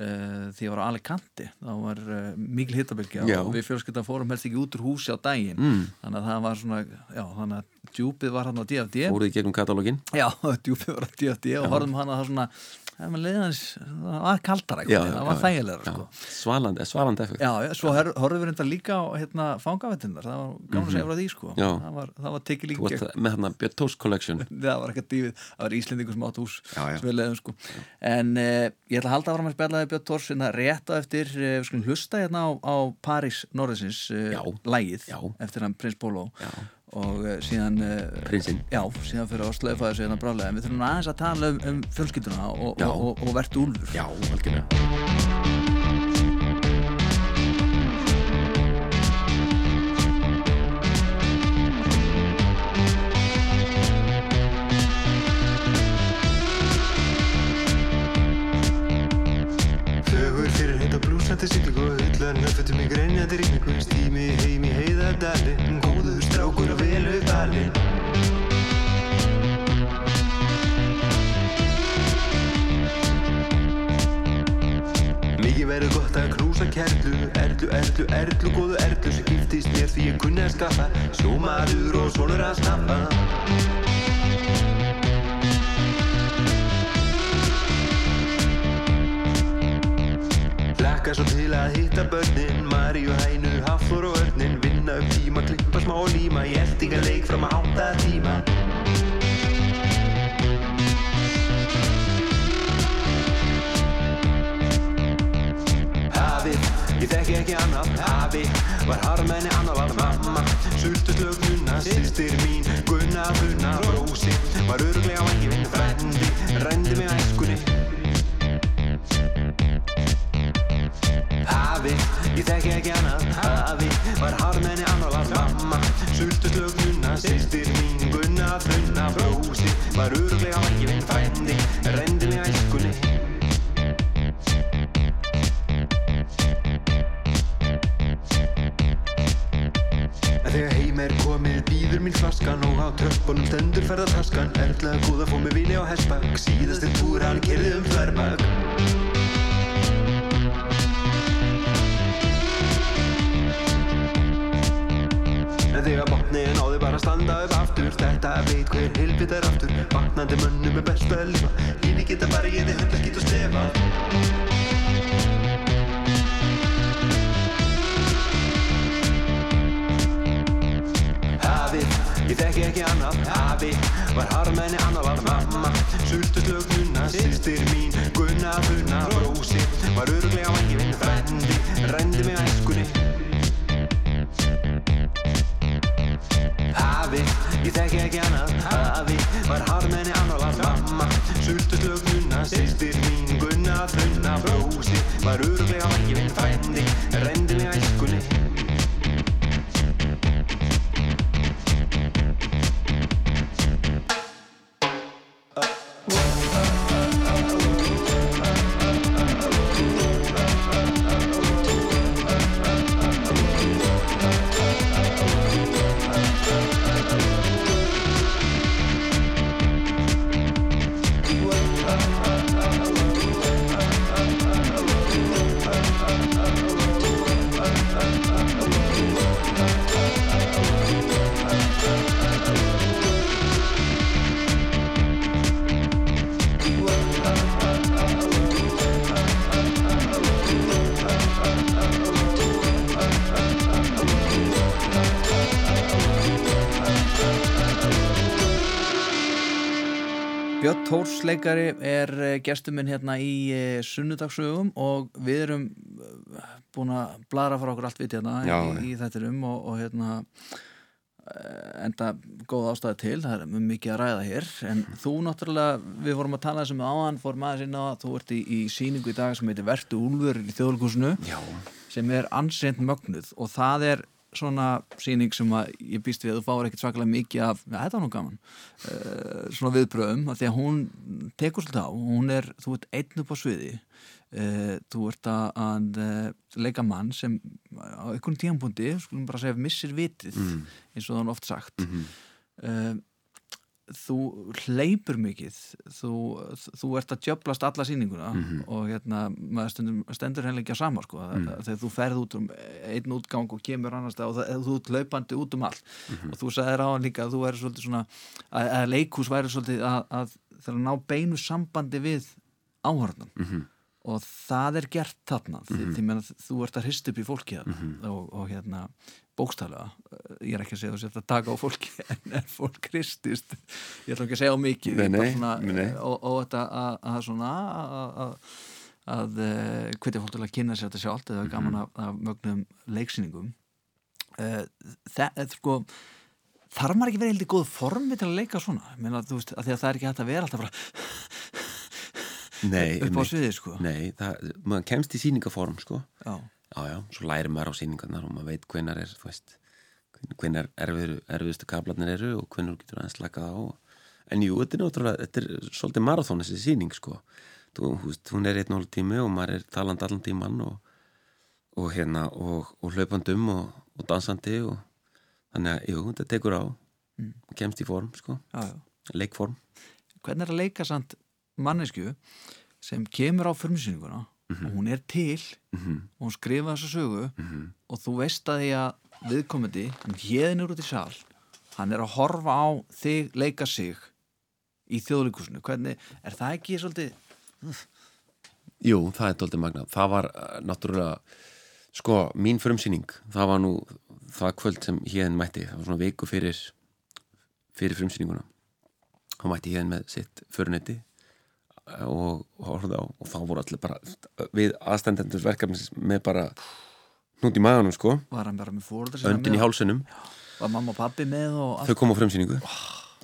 því ég var á Alicante þá var uh, mikil hittabilgja Já. og við fjölskyldan fórum helst ekki út úr húsi á daginn Mm. þannig að það var svona, já, þannig að djúpið var hann á DFD Fóruð í gegnum katalógin Já, (laughs) djúpið var á DFD og horfðum hana það svona, það var leiðans það var kaldara, Já, það var já, þægilega Já, sko. Svalandi, svalandi effekt. Já, já, svo horfðum við reynda líka á hérna, fangavettinnar, það var gaman að segja frá því sko. Það var, var tekið líka varst með þarna Björn Tós Collection. (laughs) Það var eitthvað dífið, það var Íslendingur sem átt hús sem við leiðum sko. En uh, ég ætla að halda áfram að spjalla við Björn en það rétt á eftir, uh, við skulum hlusta hérna á, á París Norðinsins uh, lægið eftir hann Prins Já. Og uh, síðan uh, Prinsinn. já, síðan fyrir að slöfa þessu hérna brálega en við þurfum aðeins að tala um, um fjölskylduna og, og, og, og vertu úlfur. Já, algjörlega skaffa Sjómaður og sonur að snappa Laka svo til að hitta börnin Maríu, Hænu, Hafþór og Örnin Vinna upp tíma, klippa smá líma. Í eldingaleik fram að átta tíma. Hafi, ég þekki ekki annað. Hafi, var harmenni annar var mamma. Sultuslög nunna, sýstir mín. Gunna, funna, brósi Var öruglega vangi minn frendi Rendi mig æskunni. Hafi, ég þekki ekki annað Hafi, var harmenni annar var mamma. Sultuslög nunna, sýstir mín. Gunna, funna, brósi Var öruglega vangi tröppunum stendur ferðartaskan Erla góða fór með vini á hestbakk síðasti túr hann kerði um þverbakk En þegar botniðin áði bara að standa upp aftur Þetta veit hver hilbit er aftur. Vaknandi mönnum er best að lifa. Lífi geta bara ég þið hundla geta slefa ekki annað Hafi, var harmenni annar var mamma. Sultuslög nunna, sýstir mín Gunna, funna, brósi Var öruglega leikari er eh, gestur minn hérna í eh, sunnudagsögum og við erum eh, búin að blara frá okkur allt við hérna Já, í, í þettinum og, og hérna enda góð ástæði til, það er mjög mikið að ræða hér. En þú náttúrulega, við vorum að tala sem áðan, fórum aðeins inn á að þú ert í, í síningu í dag sem heitir Vertu Úlfur í þjóðlugusinu sem er ansend mögnuð og það er svona sýning sem að ég býst við að þú fáir ekkert svakalega mikið af, ja, þetta var nú gaman uh, svona viðbröðum, af því að hún tekur svolítið á, hún er, þú ert einn upp á sviði uh, þú ert að, að uh, leika mann sem á einhvern tíampundi, skulum bara segja missir vitið, Mm. eins og það er oft sagt Mhm. uh, þú hleypur mikið þú, þú ert að djöblast alla sýninguna Mhm. og hérna maður stundum, stendur henni ekki á sama sko, Mm. mm. þegar þú ferð út um einn útgang og kemur annars og það, þú ert hlaupandi út um allt Mhm. og þú sagðir á hann líka að þú væri svolítið svona að, að leikhús væri svolítið að, að þegar að ná beinu sambandi við áhörnum Mhm. og það er gert þarna því, því meina, þú ert að hrist upp í fólki þarna og, og hérna bókstaflega, ég er ekki að segja sér að taka á fólki (laughs) en er fólk hristist ég ætla ekki að segja á mikið Nei, svona, nei. og, og þetta að, að svona að, að, að eh, hvetja fólk til að kynna sér þetta sjálft eða gaman af, af mögnum leiksýningum. Það, sko þarf maður ekki verið heldur góð formi til að leika svona, meina, veist, að því að það er ekki hægt að vera alltaf bara Nei, (laughs) upp á sviði, sko. Nei, það, maður kemst í sýningaform sko. Já, Já, já, svo lærir maður á sýningarnar og maður veit hvenar er, þú veist hvenar erfiður, erfiðustu kaplarnir eru og hvenar getur aðeins slakað á. En jú, þetta er náttúrulega, þetta er svolítið marathón þessi sýning, sko. Þú, veist, hún er einn og hálf tími og maður er talandi allan tíman og, og hérna, og, og hlaupandum og, og dansandi og þannig að, jú, þetta tekur á. Mm. kemst í form, sko, já, já. Leikform. Hvernig er að leika samt mannesku sem kemur á förmsýninguna og hún er til. Mm og hún skrifa þessa sögu. -hmm. og þú veist að því að viðkomandi, hann hérnur út í sal hann er að horfa á þig leika sig í þjóðleikusinu hvernig, er það ekki svolítið Jú, það er doldið magnað. Það var uh, náttúrulega, sko, mín frumsýning, það var nú það kvöld sem hérn mætti, það var svona viku fyrir, fyrir frumsýninguna. Hann mætti hérn með sitt förunetti og, horfði á og þá voru allir bara við aðstendendur verkefnis með bara hnút í maganum, sko, öndin í hálsunum. var mamma og pappi með og Þau kom á frumsýningu,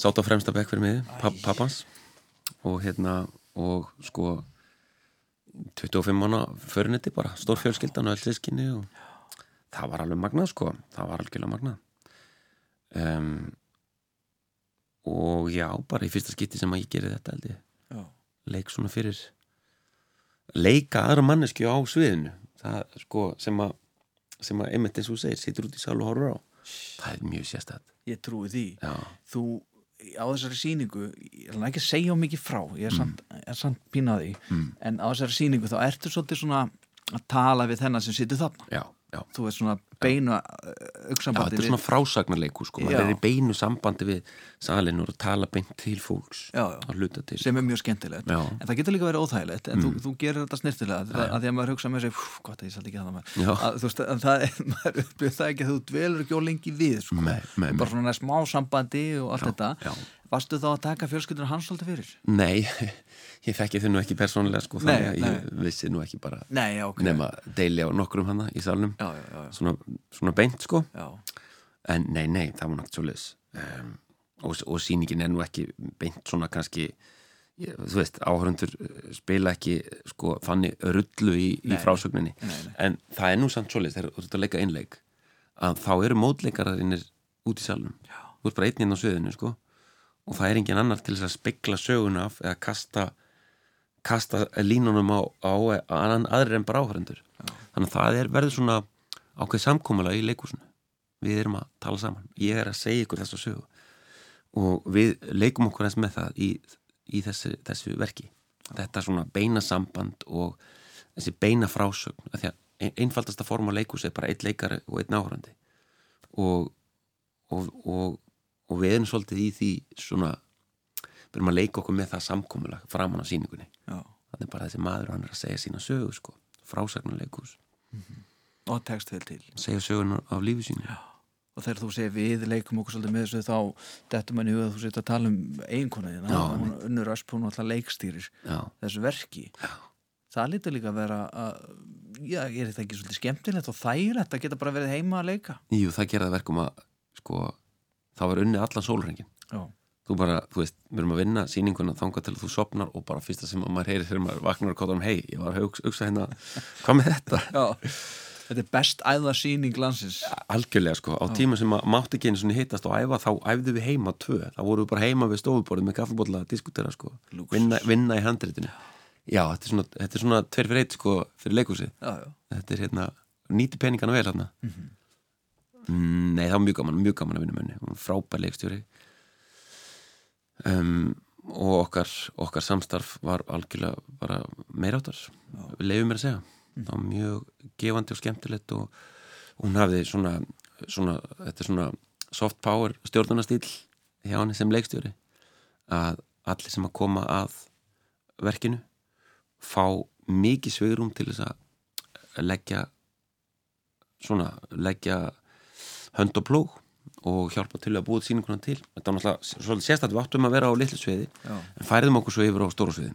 sátt á fremsta bekk fyrir mig, papp, pappans. Og hérna, og sko 25 mánu förunetti bara, stór fjölskyldan og öll sískinni og það var alveg magnað sko, það var algjörlega magnað. Um, og já, bara í fyrsta skipti sem að ég geri þetta held ég, leik svona fyrir leika aðra mannesku á sviðinu. Það sko sem að sem að einmitt eins og þú segir, situr út í sal og horfur á. Það er mjög sérstætt ég trúi því. Já, þú á þessari sýningu ég ætla ekki að segja mikið frá ég er samt, er samt pínaði Mm. en á þessari sýningu þá ertu svolítið svona að tala við þennan sem situr þarna. Já, já. Þú veist svona beinu uh, Já, auksambandi þetta er svona frásagnarleiku sko, maður er í beinu sambandi við salin og tala beint til fólks Já, já. að til sem er mjög skemmtilegt. Mm. en það getur líka verið óþægilegt en þú, þú gerir þetta snirtilega að, að því að maður hugsa með sig gott að ég saldi ekki þannig að, þú veist, að það, er- (laughs) maður það ekki að þú dvelur ekki á lengi við sko. Nei, nei, bara svona smá sambandi og allt þetta já. varstu þá að taka fjölskyldur hans svolítið fyrir? Nei, (laughs) ég þekki þau nú ekki persónulega sko, Nei, þannig að ég nei. vissi nú ekki bara Nei, já, ok nema deili á nokkrum hana í salnum já, já, já, svona, svona beint sko já. en nei, nei, það var náttúrulega svoleiðis um, og, og sýningin er nú ekki beint svona kannski ég, þú veist, áhörundur spila ekki sko þannig rullu í, í frásögninni en það er nú samt svoleiðis þegar þú ert að leika einleik að þá eru mótleikaraðinir út í salnum Já. þú ert bara einn inn á sviðinu sko og það er engin annar til þess að spekla söguna af eða kasta kasta línunum á, á annan aðrir en bara áhörundur þannig að það er, verður svona ákveð samkómulega í leikúsinu við erum að tala saman, ég er að segja ykkur þessu sögu. Og við leikum okkur eins með það í, í þessu, þessu verki. Þetta svona beina samband og þessi beina frásögn. Af því að ein- einfaldasta form á leikúsi er bara eitt leikari og einn áhörandi og, og, og, og við erum svolítið í því svona við erum að leika okkur með það samkómulega framan á sýningunni. Já. þannig bara þessi maður hann er að segja sína sögu sko, frásagnuleikus og tekst vel til. Segja sögun af lífi sínu. Já. og þegar þú segir við leikum okkur svolítið með þessu þá dettum mann í huga að þú setja að tala um eiginkonuðina, Já. hún unnur ösp hún alltaf leikstýrir Já, þessu verki. Já, það lítur líka að vera að, já, er þetta ekki svolítið skemmtilegt og þægilegt að geta bara verið heima að leika? Jú, það gera það verkum að sko, það var unnið allan sólrengin já, þú bara, þú veist, við erum að vinna sýninguna þangað til þú sopnar og bara fyrsta sem að maður heyrir þegar maður vaknar og kóðar um hei, ég var að hugsa, hérna hvað með þetta? (laughs) já, Þetta er best æða síning landsins. Algjörlega sko, á tíma sem að mátti ekki einu svona hittast og æfa, þá æfðu við heima tvö, þá voru við bara heima við stofuborðið með kaffibólla að diskutera sko, vinna, vinna í handritinu. Já, þetta er svona, þetta er svona tveir fyrir eitt sko, fyrir leikhúsið, Já, já, þetta er hérna nýti peningana vel hérna mm, nei, það var mjög gaman, mjög gaman að vinna með henni, frábær leikstjóri. Um, og okkar, okkar samstarf var algjörlega bara meiráttar við leifum mér að segja. Það var mjög gefandi og skemmtilegt og hún hafði svona, svona þetta er svona soft power stjórnunastýl hjá henni sem leikstjóri að allir sem að koma að verkinu fá mikið svegrum til þess að leggja svona leggja hönd og plóg og hjálpa til að búið síninguna til. Þetta var náttúrulega við áttum að vera á litlu sviði já, en færiðum okkur svo yfir á stóra sviði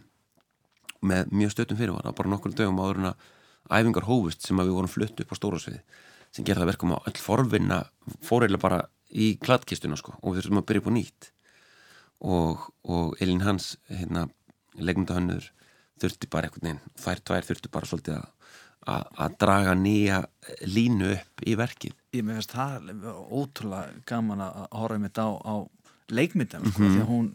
með mjög stöttum fyrirvara bara nokkur dögum áður en að æfingar hófust sem að við vorum flutt upp á stóra sviði sem gerða verkum á öll forvinna fóriðlega bara í kladkistuna sko, og við þurfum að byrja upp á nýtt. Og, og Elin Hans hérna, leikmyndahönnur þurfti bara einhvern veginn, þær tvær þurfti bara svolítið að, að, draga nýja línu upp í verkið ég með finnst það ótrúlega gaman að horfa mitt á, á leikmyndum, sko, Mhm. því að hún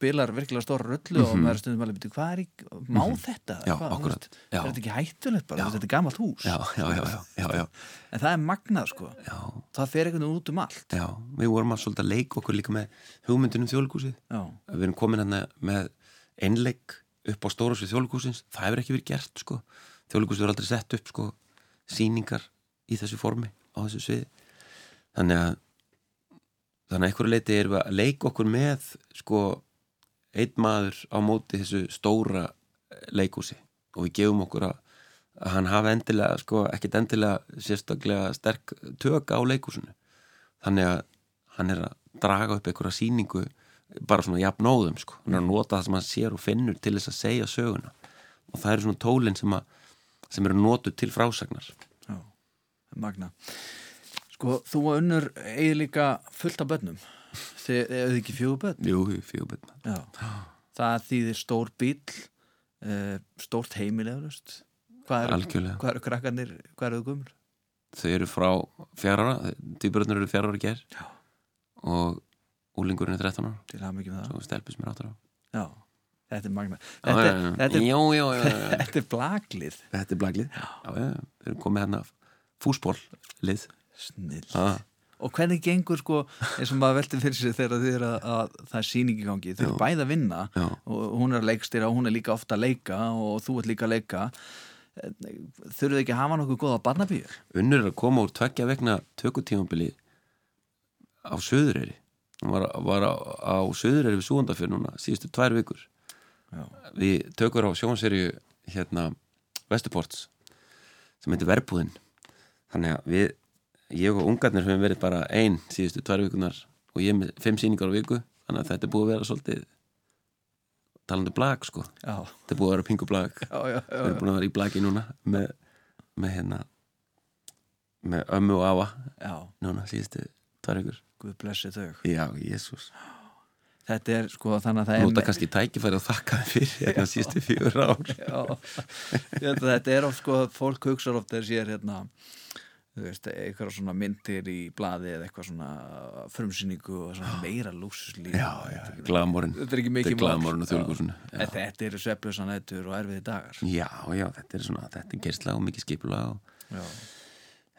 spilar virkilega stóra rullu og maður er stundum alveg byrju, hvað er í, má þetta? Mhm. Já, hvað, þú akkurat. veist, Já. Er þetta ekki hættulegt bara, Já. Veist, þetta er gamalt hús já, já, já, já, já, já, en það er magnað, sko já, það fer einhvern veginn út um allt já. við vorum að svolítið að leika okkur líka með hugmyndunum þjóðlíkúsið já, við erum komin hérna með einleik upp á stóra svið þjóðlíkúsins það hefur ekki verið gert sko þjóðlíkúsið er aldrei sett upp sko síningar í þessu formi á þessu sviði. Þannig að þannig að einhverju leiti erum við að leika okkur með sko einn maður á móti þessu stóra leikúsi og við gefum okkur að, að hann hafi endilega sko ekkit endilega sérstaklega sterk tök á leikúsinu þannig að hann er að draga upp einhverja sýningu bara svona jafnóðum sko. Hann er að nota það sem hann sér og finnur til þess að segja söguna. Og það eru svona tólin sem, að, sem eru notuð til frásagnar. Já, magnað sko, þú og unnur eigið líka fullt af börnum. Þið eigið ekki fjögur börn? Jú, fjögubinn já. það þýðir stór bíl uh, stórt heimilegurust hvað eru, eru krakkarnir hvað eru þau gumur? þau eru frá fjárara týpuröðnir eru fjárara ger Já. og úlingurinn er 13 ára. Til með það. Svo stelpis mér 8 ára. Já, þetta er magnað. Já, þetta, er- já. þetta, er- (laughs) já, já, þetta er blaglið þetta er blaglið við erum komið hérna fúsbóllið snill og hvernig gengur sko eins og maður velti fyrir sig þegar þið er að, að það er sýningi í gangi. Þau eru Já. bæði að vinna og hún er að leikstýra og hún er líka ofta að leika og þú ert líka að leika. Þurfuð ekki að hafa nokkuð góða barnabíu? Unnur er að koma úr tveggja vegna tökutímabili á Suðureyri. Hún var, var á, á Suðureyri við Súandafjör núna síðustu tvær vikur já, við tökur á sjónserju hérna Vesturports sem heitir Verbúðin. Þannig að við, ég og ungarnir höfum verið bara ein síðustu tvær vikunar og ég með fimm sýningar á viku. Þannig að þetta er búið að vera svolítið talandi blag sko. Já, þetta er búið að vera pingu blag við erum búin að vera í blagi núna með, með hérna með ömmu og afa já. núna síðustu tvær vikur. Guð blessi þau. Já, jésús þetta er sko þannig að það er nota kannski tækifæri og þakka þér fyrir (laughs) hérna síðustu fjögur ár. (laughs) Já, að þetta er oft sko fólk hugsa oft þegar sér hérna þú veist, eitthvað svona myndir í blaði eða eitthvað svona frumsýningu og svona (gasps) meira lúksuslíf já, já, glamorinn. Þetta er ekki þetta mikið er glamorinn og þjóðlíkusinu En þetta eru svepplösa nættur og erfiði dagar. Já, já, þetta er svona, þetta er gersla og mikið skipula og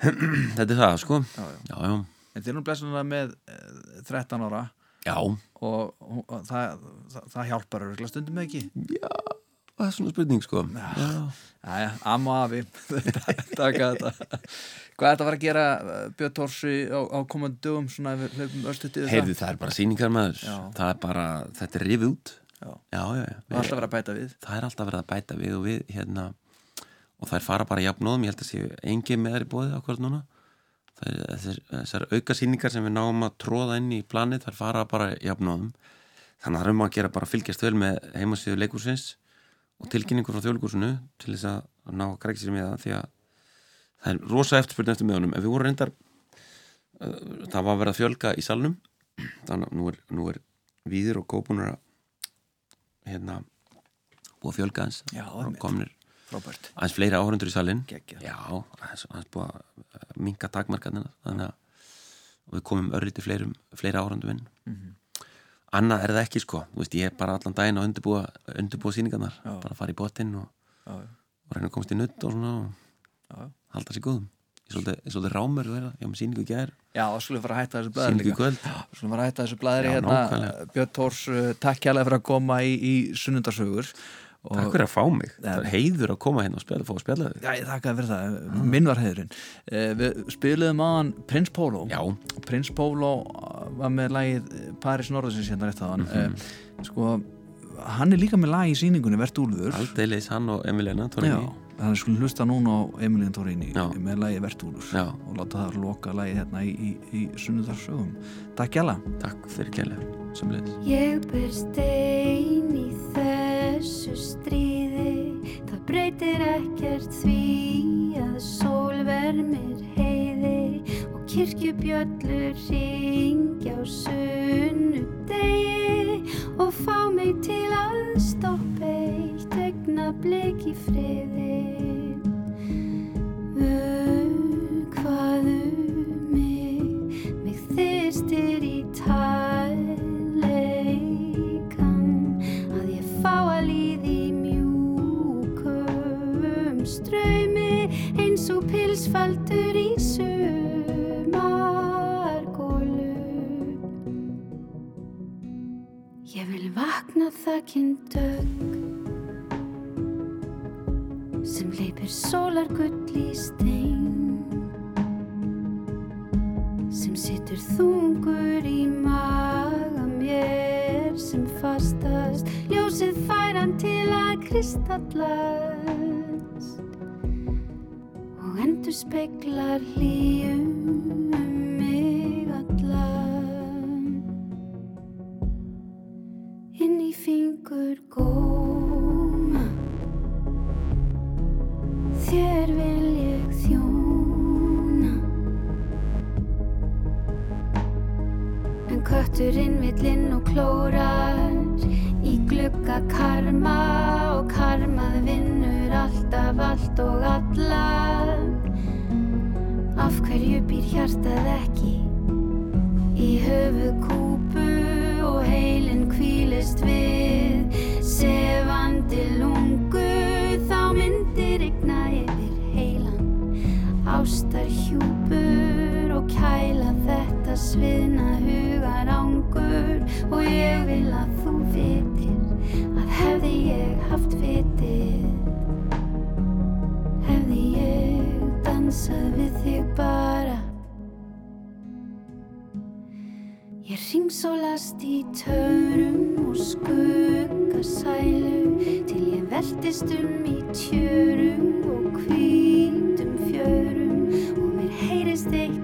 (clears throat) þetta er það, sko. Já, já. En þið erum blessunlega með eh, 13 ára já, og, og, og það, það, það hjálpar örgulega stundum ekki? Já það er svona spurning, sko. Já, Jæja, amma afi (laughs) Takka þetta. Hvað er þetta að fara að gera Björn Tórsi á, á komandi dögum svona ef við hleypum örstuðið heyrðu, það er bara sýningar maður. Já. það er bara, þetta er rifið út. Já. já, já, já. Það er alltaf vera að bæta við. Það er alltaf verið að bæta við og við hérna og þær fara bara jafnóðum, ég held að séu engi með þær í bóðið akkurat núna. það er, þessar, aukasýningar sem við náum að tróða inn í planið, þær fara bara jafnóðum. Þannig að það er um að gera bara fylgjast vel með heimasíðu leikursins og tilkynningur frá þjóðleikursinu til þess að ná að grækja sér með það því að það er rosa eftirspurning eftir meðunum en við vorum reyndar uh, það var að vera að fjölga í salnum þannig að nú er, nú er Víðir og Góbunur að hérna búið að fjölga Já, og komnir frábært aðeins fleiri áhörundur í salin Geggjað. já, aðeins, aðeins búið að minka takmarkarnina þannig að og við komum örlítið fleirum, fleiri áhörundum inn. Mhm. annað er það ekki sko. Þú veist, ég er bara allan daginn að undirbúa, undirbúa síningarnar Já. bara fara í botinn og, og reyna að komast í nutt og svona og já. halda sér góðum. Ég er svolítið, svolítið rámur vera, ég haf með síningu gær. Já, skulum við fara að hætta þessu síningu í líka. kvöld. Við skulum fara að hætta þessu blæðri (gasps) Já, hérna. Björn Tórs, uh, takk kjærlega að Takk fyrir að fá mig, Nei, það er heiður að koma hérna og spjalla, fá að spjalla þig. Já, þakkaði fyrir það, minn var heiðurinn. Uh, Við spiluðum aðan Prins Pólo. Já, Prins Pólo var með lagið Paris Norðarsins hérna rétt aðan Mhm. uh, sko, hann er líka með lag í sýningunni Vert Úlfur. Aldeilis hann og Emiliana Já, Torrini þannig skulum hlusta núna á Emilien Torini Já. með lagið Vert Úlfur. Og láta það loka lagið hérna í, í, í sunnudarsögum Takk hjá takk fyrir leiðis Ég ber stein í þessu stríði Það breytir ekkert því að sól vermir heiði og kirkjubjöllur ringja á sunnudegi og fá mig til að stoppa eitt augnablik í friði törum og skuggasælu til ég veltist um í tjörum og hvítum fjörum. Og mér heyrist eitthvert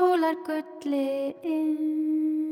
sólar gulli inn.